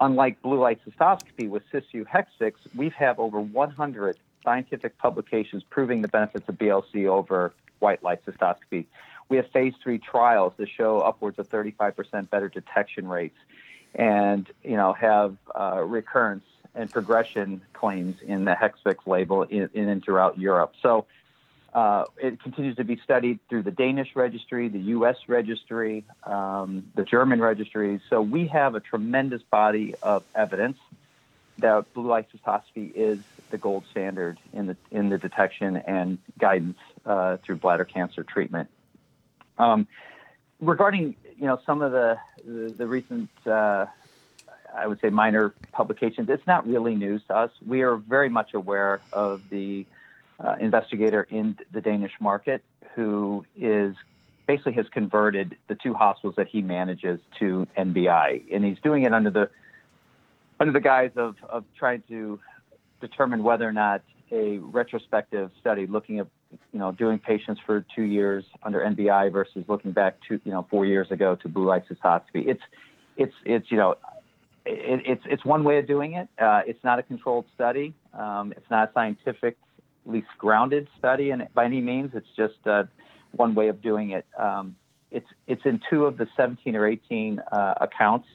unlike blue light cystoscopy with Cysview Hexvix, we have over 100 scientific publications proving the benefits of BLC over white light cystoscopy. We have phase three trials that show upwards of 35% better detection rates and, you know, have uh, recurrence and progression claims in the Hexvix label in, in and throughout Europe. So uh, it continues to be studied through the Danish registry, the U.S. registry, um, the German registries. So we have a tremendous body of evidence that blue light cystoscopy is the gold standard in the in the detection and guidance uh, through bladder cancer treatment. Um, regarding you know some of the the, the recent uh, I would say minor publications, it's not really news to us. We are very much aware of the uh, investigator in the Danish market who is basically has converted the two hospitals that he manages to NBI, and he's doing it under the under the guise of, of trying to determine whether or not a retrospective study looking at you know doing patients for two years under NBI versus looking back to you know four years ago to blue light cystoscopy. It's it's it's you know it, it's it's one way of doing it. Uh, it's not a controlled study. Um, it's not a scientifically grounded study, and by any means, it's just uh, one way of doing it. Um, it's it's in two of the 17 or 18 uh, accounts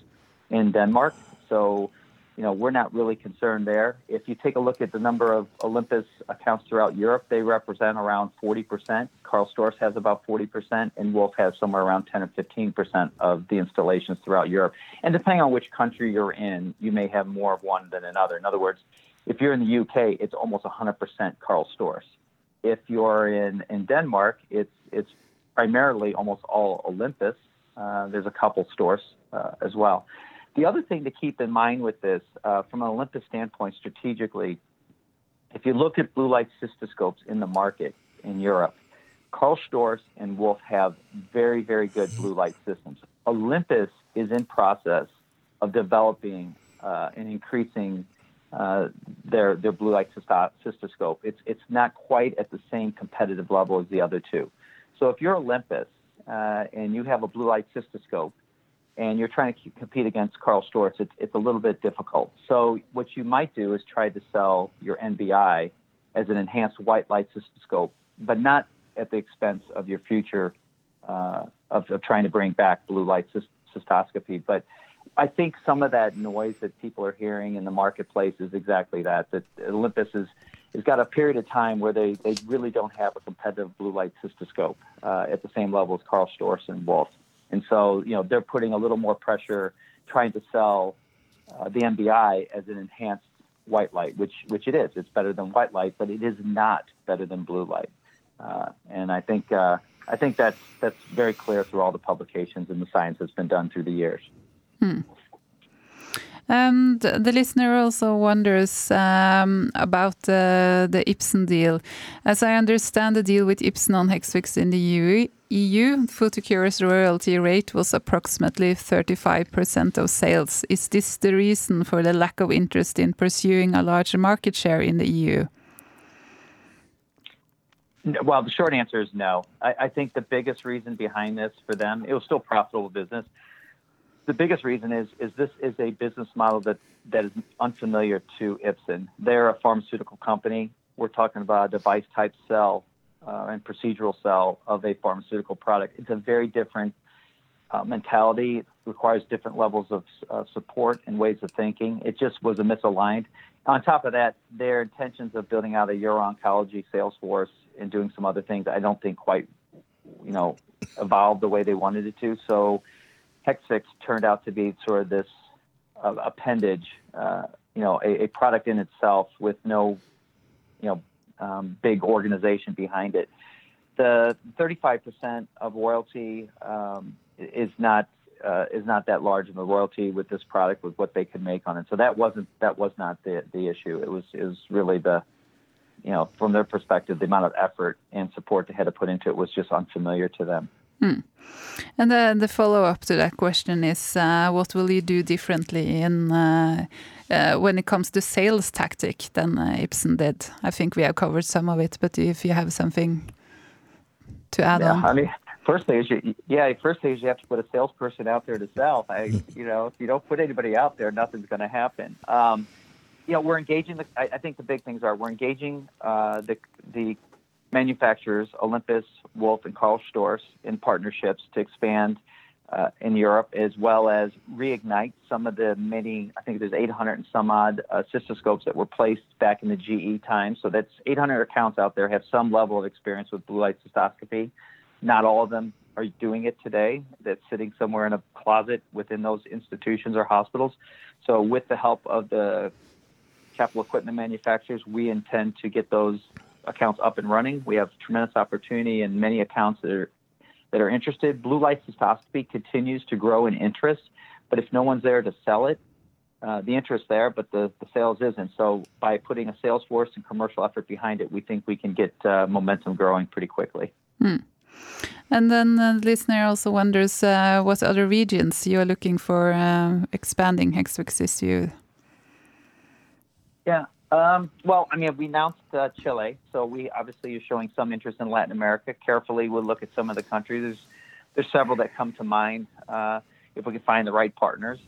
in Denmark. So you know, we're not really concerned there. If you take a look at the number of Olympus accounts throughout Europe, they represent around 40%. Karl Storz has about 40%, and Wolf has somewhere around 10 or 15% of the installations throughout Europe. And depending on which country you're in, you may have more of one than another. In other words, if you're in the UK, it's almost 100% Karl Storz. If you're in, in Denmark, it's it's primarily almost all Olympus. Uh, there's a couple Storz uh, as well. The other thing to keep in mind with this, uh, from an Olympus standpoint, strategically, if you look at blue light cystoscopes in the market in Europe, Karl Storz and Wolf have very, very good blue light systems. Olympus is in process of developing uh, and increasing uh, their their blue light cystoscope. It's it's not quite at the same competitive level as the other two. So if you're Olympus uh, and you have a blue light cystoscope and you're trying to compete against Karl Storz, it's, it's a little bit difficult. So what you might do is try to sell your NBI as an enhanced white light cystoscope, but not at the expense of your future uh, of, of, trying to bring back blue light cystoscopy. But I think some of that noise that people are hearing in the marketplace is exactly that. That Olympus is has got a period of time where they, they really don't have a competitive blue light cystoscope uh, at the same level as Karl Storz and Wolf. And so, you know, they're putting a little more pressure trying to sell uh, the NBI as an enhanced white light, which which it is. It's better than white light, but it is not better than blue light. Uh, and I think uh, I think that's that's very clear through all the publications and the science that's been done through the years. Hmm. And the listener also wonders um, about uh, the Ipsen deal. As I understand, the deal with Ipsen on Hexvix in the EU, EU Photocure's royalty rate was approximately 35% of sales. Is this the reason for the lack of interest in pursuing a larger market share in the EU? Well, the short answer is no. I, I think the biggest reason behind this for them, it was still profitable business the biggest reason is is this is a business model that that is unfamiliar to Ipsen. They're a pharmaceutical company. We're talking about a device type cell uh, and procedural cell of a pharmaceutical product. It's a very different uh, mentality. It requires different levels of uh, support and ways of thinking. It just was a misaligned. On top of that, their intentions of building out a uro-oncology sales force and doing some other things, I don't think quite, you know, evolved the way they wanted it to. So Hexvix turned out to be sort of this uh, appendage, uh, you know, a, a, product in itself with no, you know, um, big organization behind it. The 35% of royalty um, is not uh, is not that large of a royalty with this product with what they could make on it. So that wasn't that was not the the issue. It was was really the you know from their perspective the amount of effort and support they had to put into it was just unfamiliar to them. Hmm. And the, the follow up to that question is uh, what will you do differently in uh, uh, when it comes to sales tactic than uh, Ipsen did? I think we have covered some of it, but if you have something to add yeah, on. I mean, First thing is, you, yeah. First thing is you have to put a salesperson out there to sell. I, you know, if you don't put anybody out there, nothing's going to happen. Um, you know, we're engaging. The, I, I, think the big things are we're engaging uh, the the manufacturers, Olympus, Wolf, and Karl Storz, in partnerships to expand uh, in Europe, as well as reignite some of the many. I think there's 800 and some odd uh, cystoscopes that were placed back in the GE time. So that's 800 accounts out there have some level of experience with blue light cystoscopy. Not all of them are doing it today. That's sitting somewhere in a closet within those institutions or hospitals. So, with the help of the capital equipment manufacturers, we intend to get those accounts up and running. We have tremendous opportunity and many accounts that are that are interested. Blue light cystoscopy continues to grow in interest, but if no one's there to sell it, uh, the interest there, but the, the sales isn't. So by putting a sales force and commercial effort behind it, we think we can get uh, momentum growing pretty quickly. Hmm. And then the listener also wonders uh, what other regions you are looking for uh, expanding Hexvix Cysview. Yeah. Um, well, I mean, we announced uh, Chile, so we obviously are showing some interest in Latin America. Carefully, we'll look at some of the countries. There's there's several that come to mind uh, if we can find the right partners.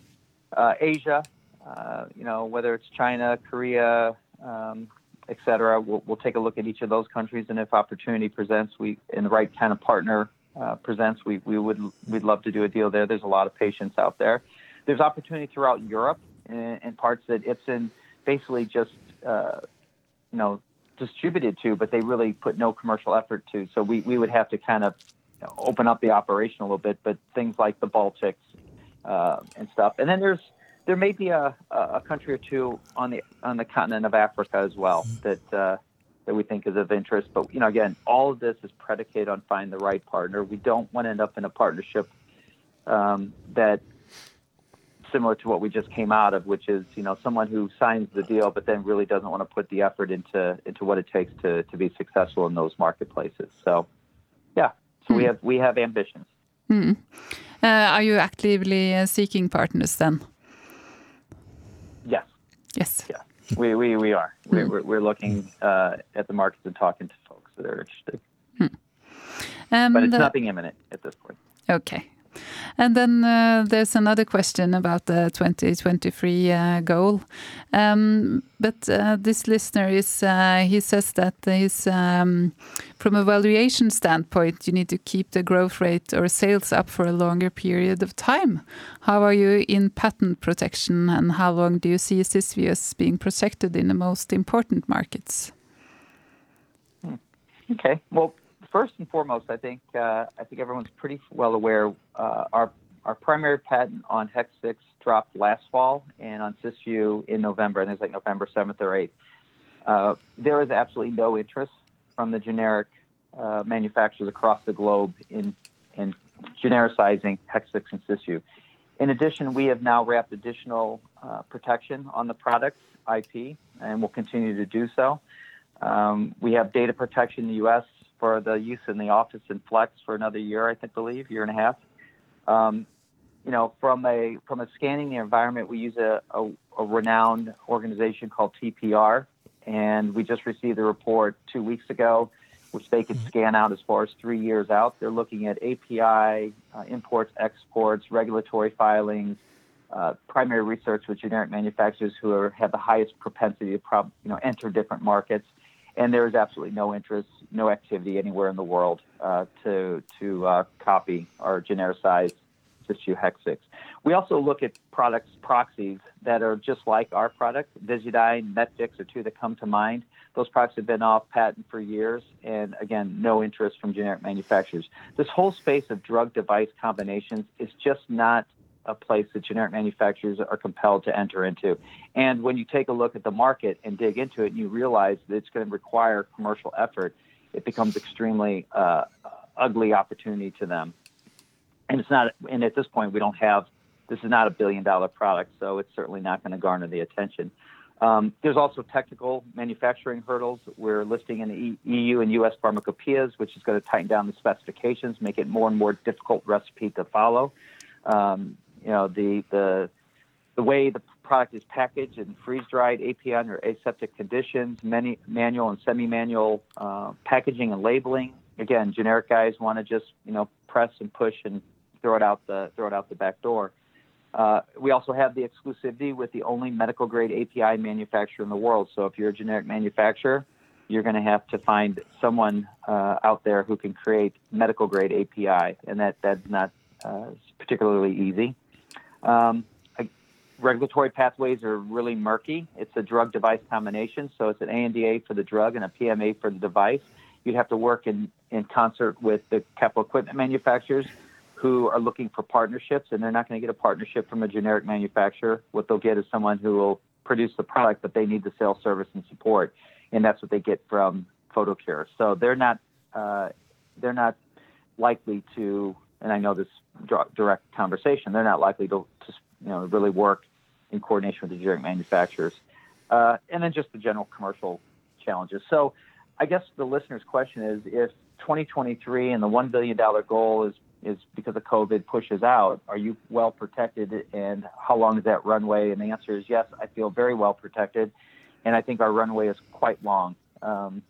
Uh, Asia, uh, you know, whether it's China, Korea, um, et cetera. We'll, we'll take a look at each of those countries, and if opportunity presents, we in the right kind of partner uh, presents, we, we would we'd love to do a deal there. There's a lot of patients out there. There's opportunity throughout Europe and, parts that Ipsen basically just uh, you know distributed to, but they really put no commercial effort to. So we, we would have to kind of open up the operation a little bit. But things like the Baltics uh, and stuff, and then there's there may be a, a country or two on the on the continent of Africa as well that uh, that we think is of interest. But you know, again, all of this is predicated on finding the right partner. We don't want to end up in a partnership um, that similar to what we just came out of, which is you know someone who signs the deal but then really doesn't want to put the effort into into what it takes to to be successful in those marketplaces. So, yeah, so mm. we hmm. have we have ambitions. Mm. Uh, are you actively uh, seeking partners then? Yes. Yes. Yeah. We we we are. Mm. We're we're looking uh, at the markets and talking to folks that are interested. Um, but it's the, nothing imminent at this point. Okay. And then uh, there's another question about the 2023 uh, goal. Um, but uh, this listener is, he says that um, from a valuation standpoint, you need to keep the growth rate or sales up for a longer period of time. How are you in patent protection and how long do you see Cysview being protected in the most important markets? Hmm. Okay. Well, first and foremost, I think uh, I think everyone's pretty well aware uh, our our primary patent on Hexvix dropped last fall, and on Cysview in November. I think it's like November seventh or eighth. Uh, there is absolutely no interest from the generic uh, manufacturers across the globe in in genericizing Hexvix and Cysview. In addition, we have now wrapped additional uh, protection on the product IP, and will continue to do so. Um, we have data protection in the U.S for the use in the office and Flex for another year, I think, believe year and a half. Um, you know, from a from a scanning the environment, we use a, a, a renowned organization called TPR, and we just received the report two weeks ago, which they can mm-hmm. scan out as far as three years out. They're looking at API uh, imports, exports, regulatory filings, uh, primary research with generic manufacturers who are, have the highest propensity to prob- you know enter different markets and there is absolutely no interest, no activity anywhere in the world uh, to to uh, copy or genericize Cysview Hexvix. We also look at products proxies that are just like our product. Visidyne, Metvix are two that come to mind. Those products have been off patent for years, and again, no interest from generic manufacturers. This whole space of drug device combinations is just not a place that generic manufacturers are compelled to enter into. And when you take a look at the market and dig into it, and you realize that it's going to require commercial effort, it becomes extremely uh, ugly opportunity to them. And it's not. And at this point, we don't have. This is not a billion dollar product, so it's certainly not going to garner the attention. Um, there's also technical manufacturing hurdles. We're listing in the EU and US pharmacopoeias, which is going to tighten down the specifications, make it more and more difficult recipe to follow. Um, you know the the the way the product is packaged and freeze dried API under aseptic conditions, many manual and semi manual uh, packaging and labeling, again, generic guys want to just you know press and push and throw it out the throw it out the back door. Uh, we also have the exclusivity with the only medical grade API manufacturer in the world. So if you're a generic manufacturer, you're going to have to find someone uh, out there who can create medical grade API, and that that's not uh, particularly easy. Um, regulatory pathways are really murky. It's a drug device combination, so it's an ANDA for the drug and a PMA for the device. You'd have to work in, in concert with the capital equipment manufacturers who are looking for partnerships, and they're not going to get a partnership from a generic manufacturer. What they'll get is someone who will produce the product, but they need the sales service and support, and that's what they get from Photocure. So they're not uh, they're not likely to, and I know this direct conversation, they're not likely to, to you know really work in coordination with the generic manufacturers, uh, and then just the general commercial challenges. So, I guess the listener's question is if 2023 and the one billion dollar goal is is because of COVID pushes out, are you well protected, and how long is that runway? And the answer is yes. I feel very well protected, and I think our runway is quite long. Um,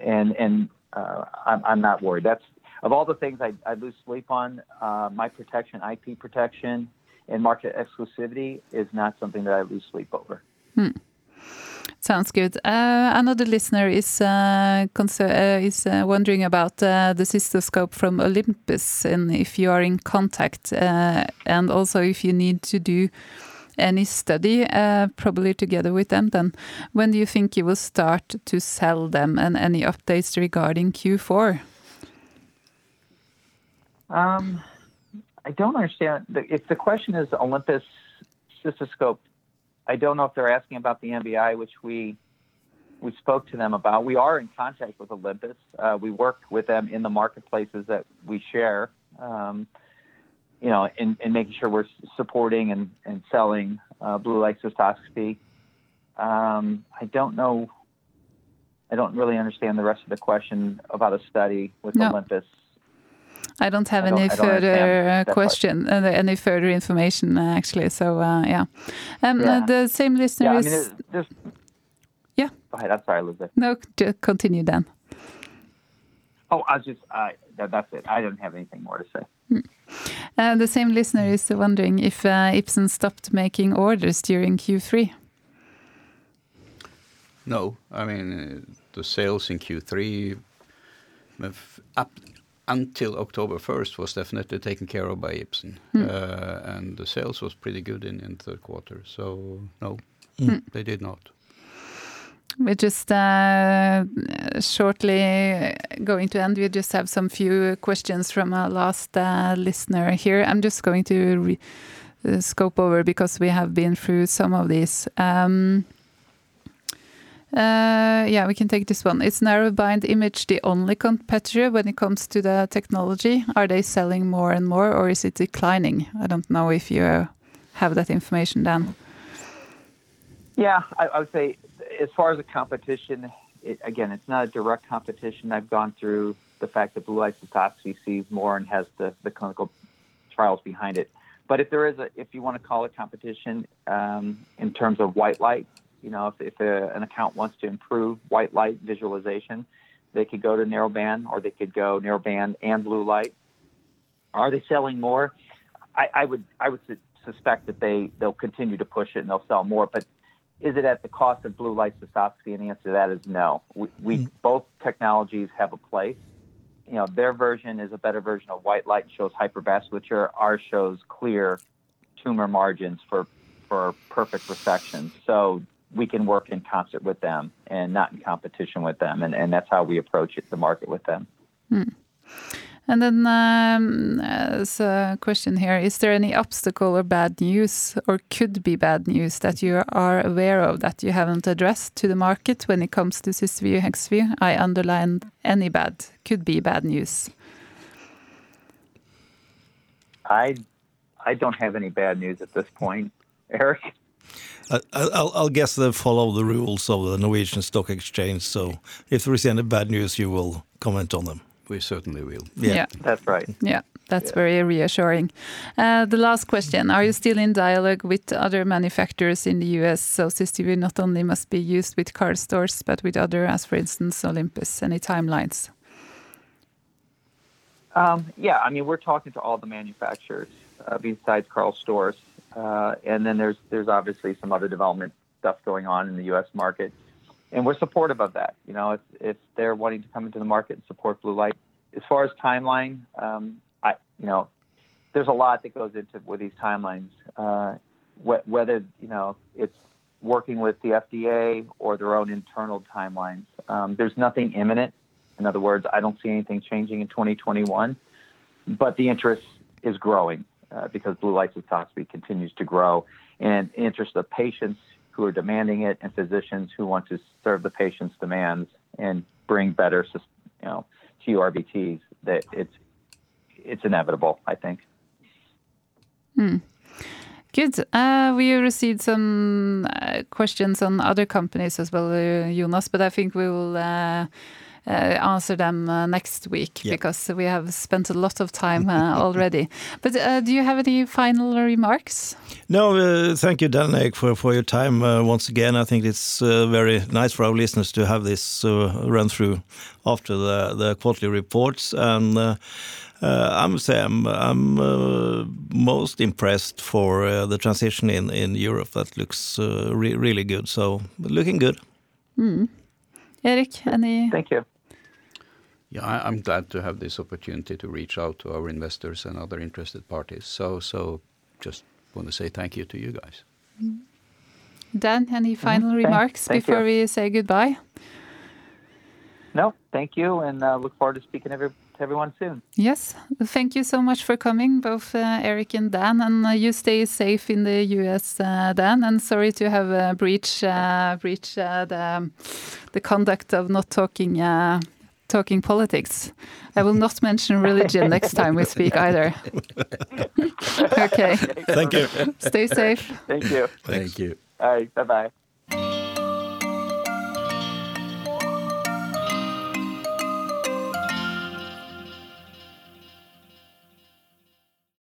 and and uh, I'm, I'm not worried. That's of all the things I, I lose sleep on. Uh, my protection, IP protection, and market exclusivity is not something that I lose sleep over. Hmm. Sounds good. Uh, another listener is uh, uh, is uh, wondering about uh, the cystoscope from Olympus and if you are in contact, uh, and also if you need to do any study, probably together with them. Then, when do you think you will start to sell them, and any updates regarding Q4? Um, I don't understand. If the question is Olympus cystoscope, I don't know if they're asking about the NBI, which we we spoke to them about. We are in contact with Olympus. Uh, we work with them in the marketplaces that we share. Um, you know, in, in, making sure we're supporting and, and selling uh, blue light cystoscopy. Um, I don't know. I don't really understand the rest of the question about a study with no. Olympus. I don't have I don't, any further uh, question, uh, any further information uh, actually. So uh, yeah, um, yeah. the same listener yeah, is. I mean, yeah. Go ahead. I'm sorry, Elizabeth. No, continue then. Oh, I was just. That, that's it. I don't have anything more to say. Hmm. the same listener is wondering if Ipsen stopped making orders during Q3. No, I mean the sales in Q3 up until October 1st was definitely taken care of by Ipsen. Mm. Uh, and the sales was pretty good in, in third quarter. So, no, mm. they did not. We're just uh, shortly going to end. We just have some few questions from our last uh, listener here. I'm just going to uh, scope over because we have been through some of these. Um, uh, yeah, we can take this one. Is Narrowband Image the only competitor when it comes to the technology? Are they selling more and more, or is it declining? I don't know if you have that information, Dan. Yeah, I, I would say as far as the competition, it, again, it's not a direct competition. I've gone through the fact that blue light cystoscopy sees more and has the, the clinical trials behind it. But if there is a, if you want to call it competition um, in terms of white light, you know, if, if a, an account wants to improve white light visualization, they could go to narrowband or they could go narrowband and blue light. Are they selling more? I, I would I would suspect that they they'll continue to push it and they'll sell more. But is it at the cost of blue light cystoscopy? And the answer to that is no. We, we mm-hmm. both technologies have a place. You know, their version is a better version of white light, and shows hypervasculature. Ours shows clear tumor margins for for perfect resection. So we can work in concert with them and not in competition with them. And, and that's how we approach it, the market with them. Hmm. And then um, as a question here, is there any obstacle or bad news or could be bad news that you are aware of that you haven't addressed to the market when it comes to Cysview, Hexvix? I underline any bad, could be bad news. I I don't have any bad news at this point, Erik. I, will I'll guess they follow the rules of the Norwegian Stock Exchange. So if there is any bad news, you will comment on them. We certainly will. Yeah, yeah. that's right. Yeah, that's yeah. very reassuring. Uh, the last question: Are you still in dialogue with other manufacturers in the U.S. so Cysview not only must be used with Karl Storz, but with other, as for instance Olympus? Any timelines? Um, yeah, I mean, we're talking to all the manufacturers uh, besides Karl Storz, uh, and then there's there's obviously some other development stuff going on in the U.S. market, and we're supportive of that. You know, if if they're wanting to come into the market and support Blue Light, as far as timeline, um, I you know, there's a lot that goes into with these timelines. Uh, wh- whether you know it's working with the FDA or their own internal timelines. Um, there's nothing imminent. In other words, I don't see anything changing in 2021, but the interest is growing uh, because blue light cystoscopy continues to grow, and interest of patients who are demanding it and physicians who want to serve the patient's demands and bring better, you know, TURBTs. That it's it's inevitable, I think. Hmm. Good. Uh, we received some uh, questions on other companies as well, uh, Jonas, but I think we will uh, answer them uh, next week Yeah. because we have spent a lot of time already. But do you have any final remarks? No, uh, thank you, Danek, for, for your time uh, once again. I think it's uh, very nice for our listeners to have this uh, run through after the, the quarterly reports. And uh, uh, I must say, I'm, I'm uh, most impressed for uh, the transition in, in Europe. That looks uh, re really good. So, looking good. Mm. Erik, any? Thank you. Yeah, I, I'm glad to have this opportunity to reach out to our investors and other interested parties. So, so just want to say thank you to you guys. Dan, any final remarks before we say goodbye? No, thank you, and uh, look forward to speaking to, everyone soon. Yes, thank you so much for coming, both uh, Erik and Dan. And uh, you stay safe in the US, uh, Dan. And sorry to have uh, breached uh, breach, uh, the the conduct of not talking uh, talking politics. I will not mention religion next time we speak either. okay, Thank you. stay safe. Thank you. Thank you. All right, bye bye.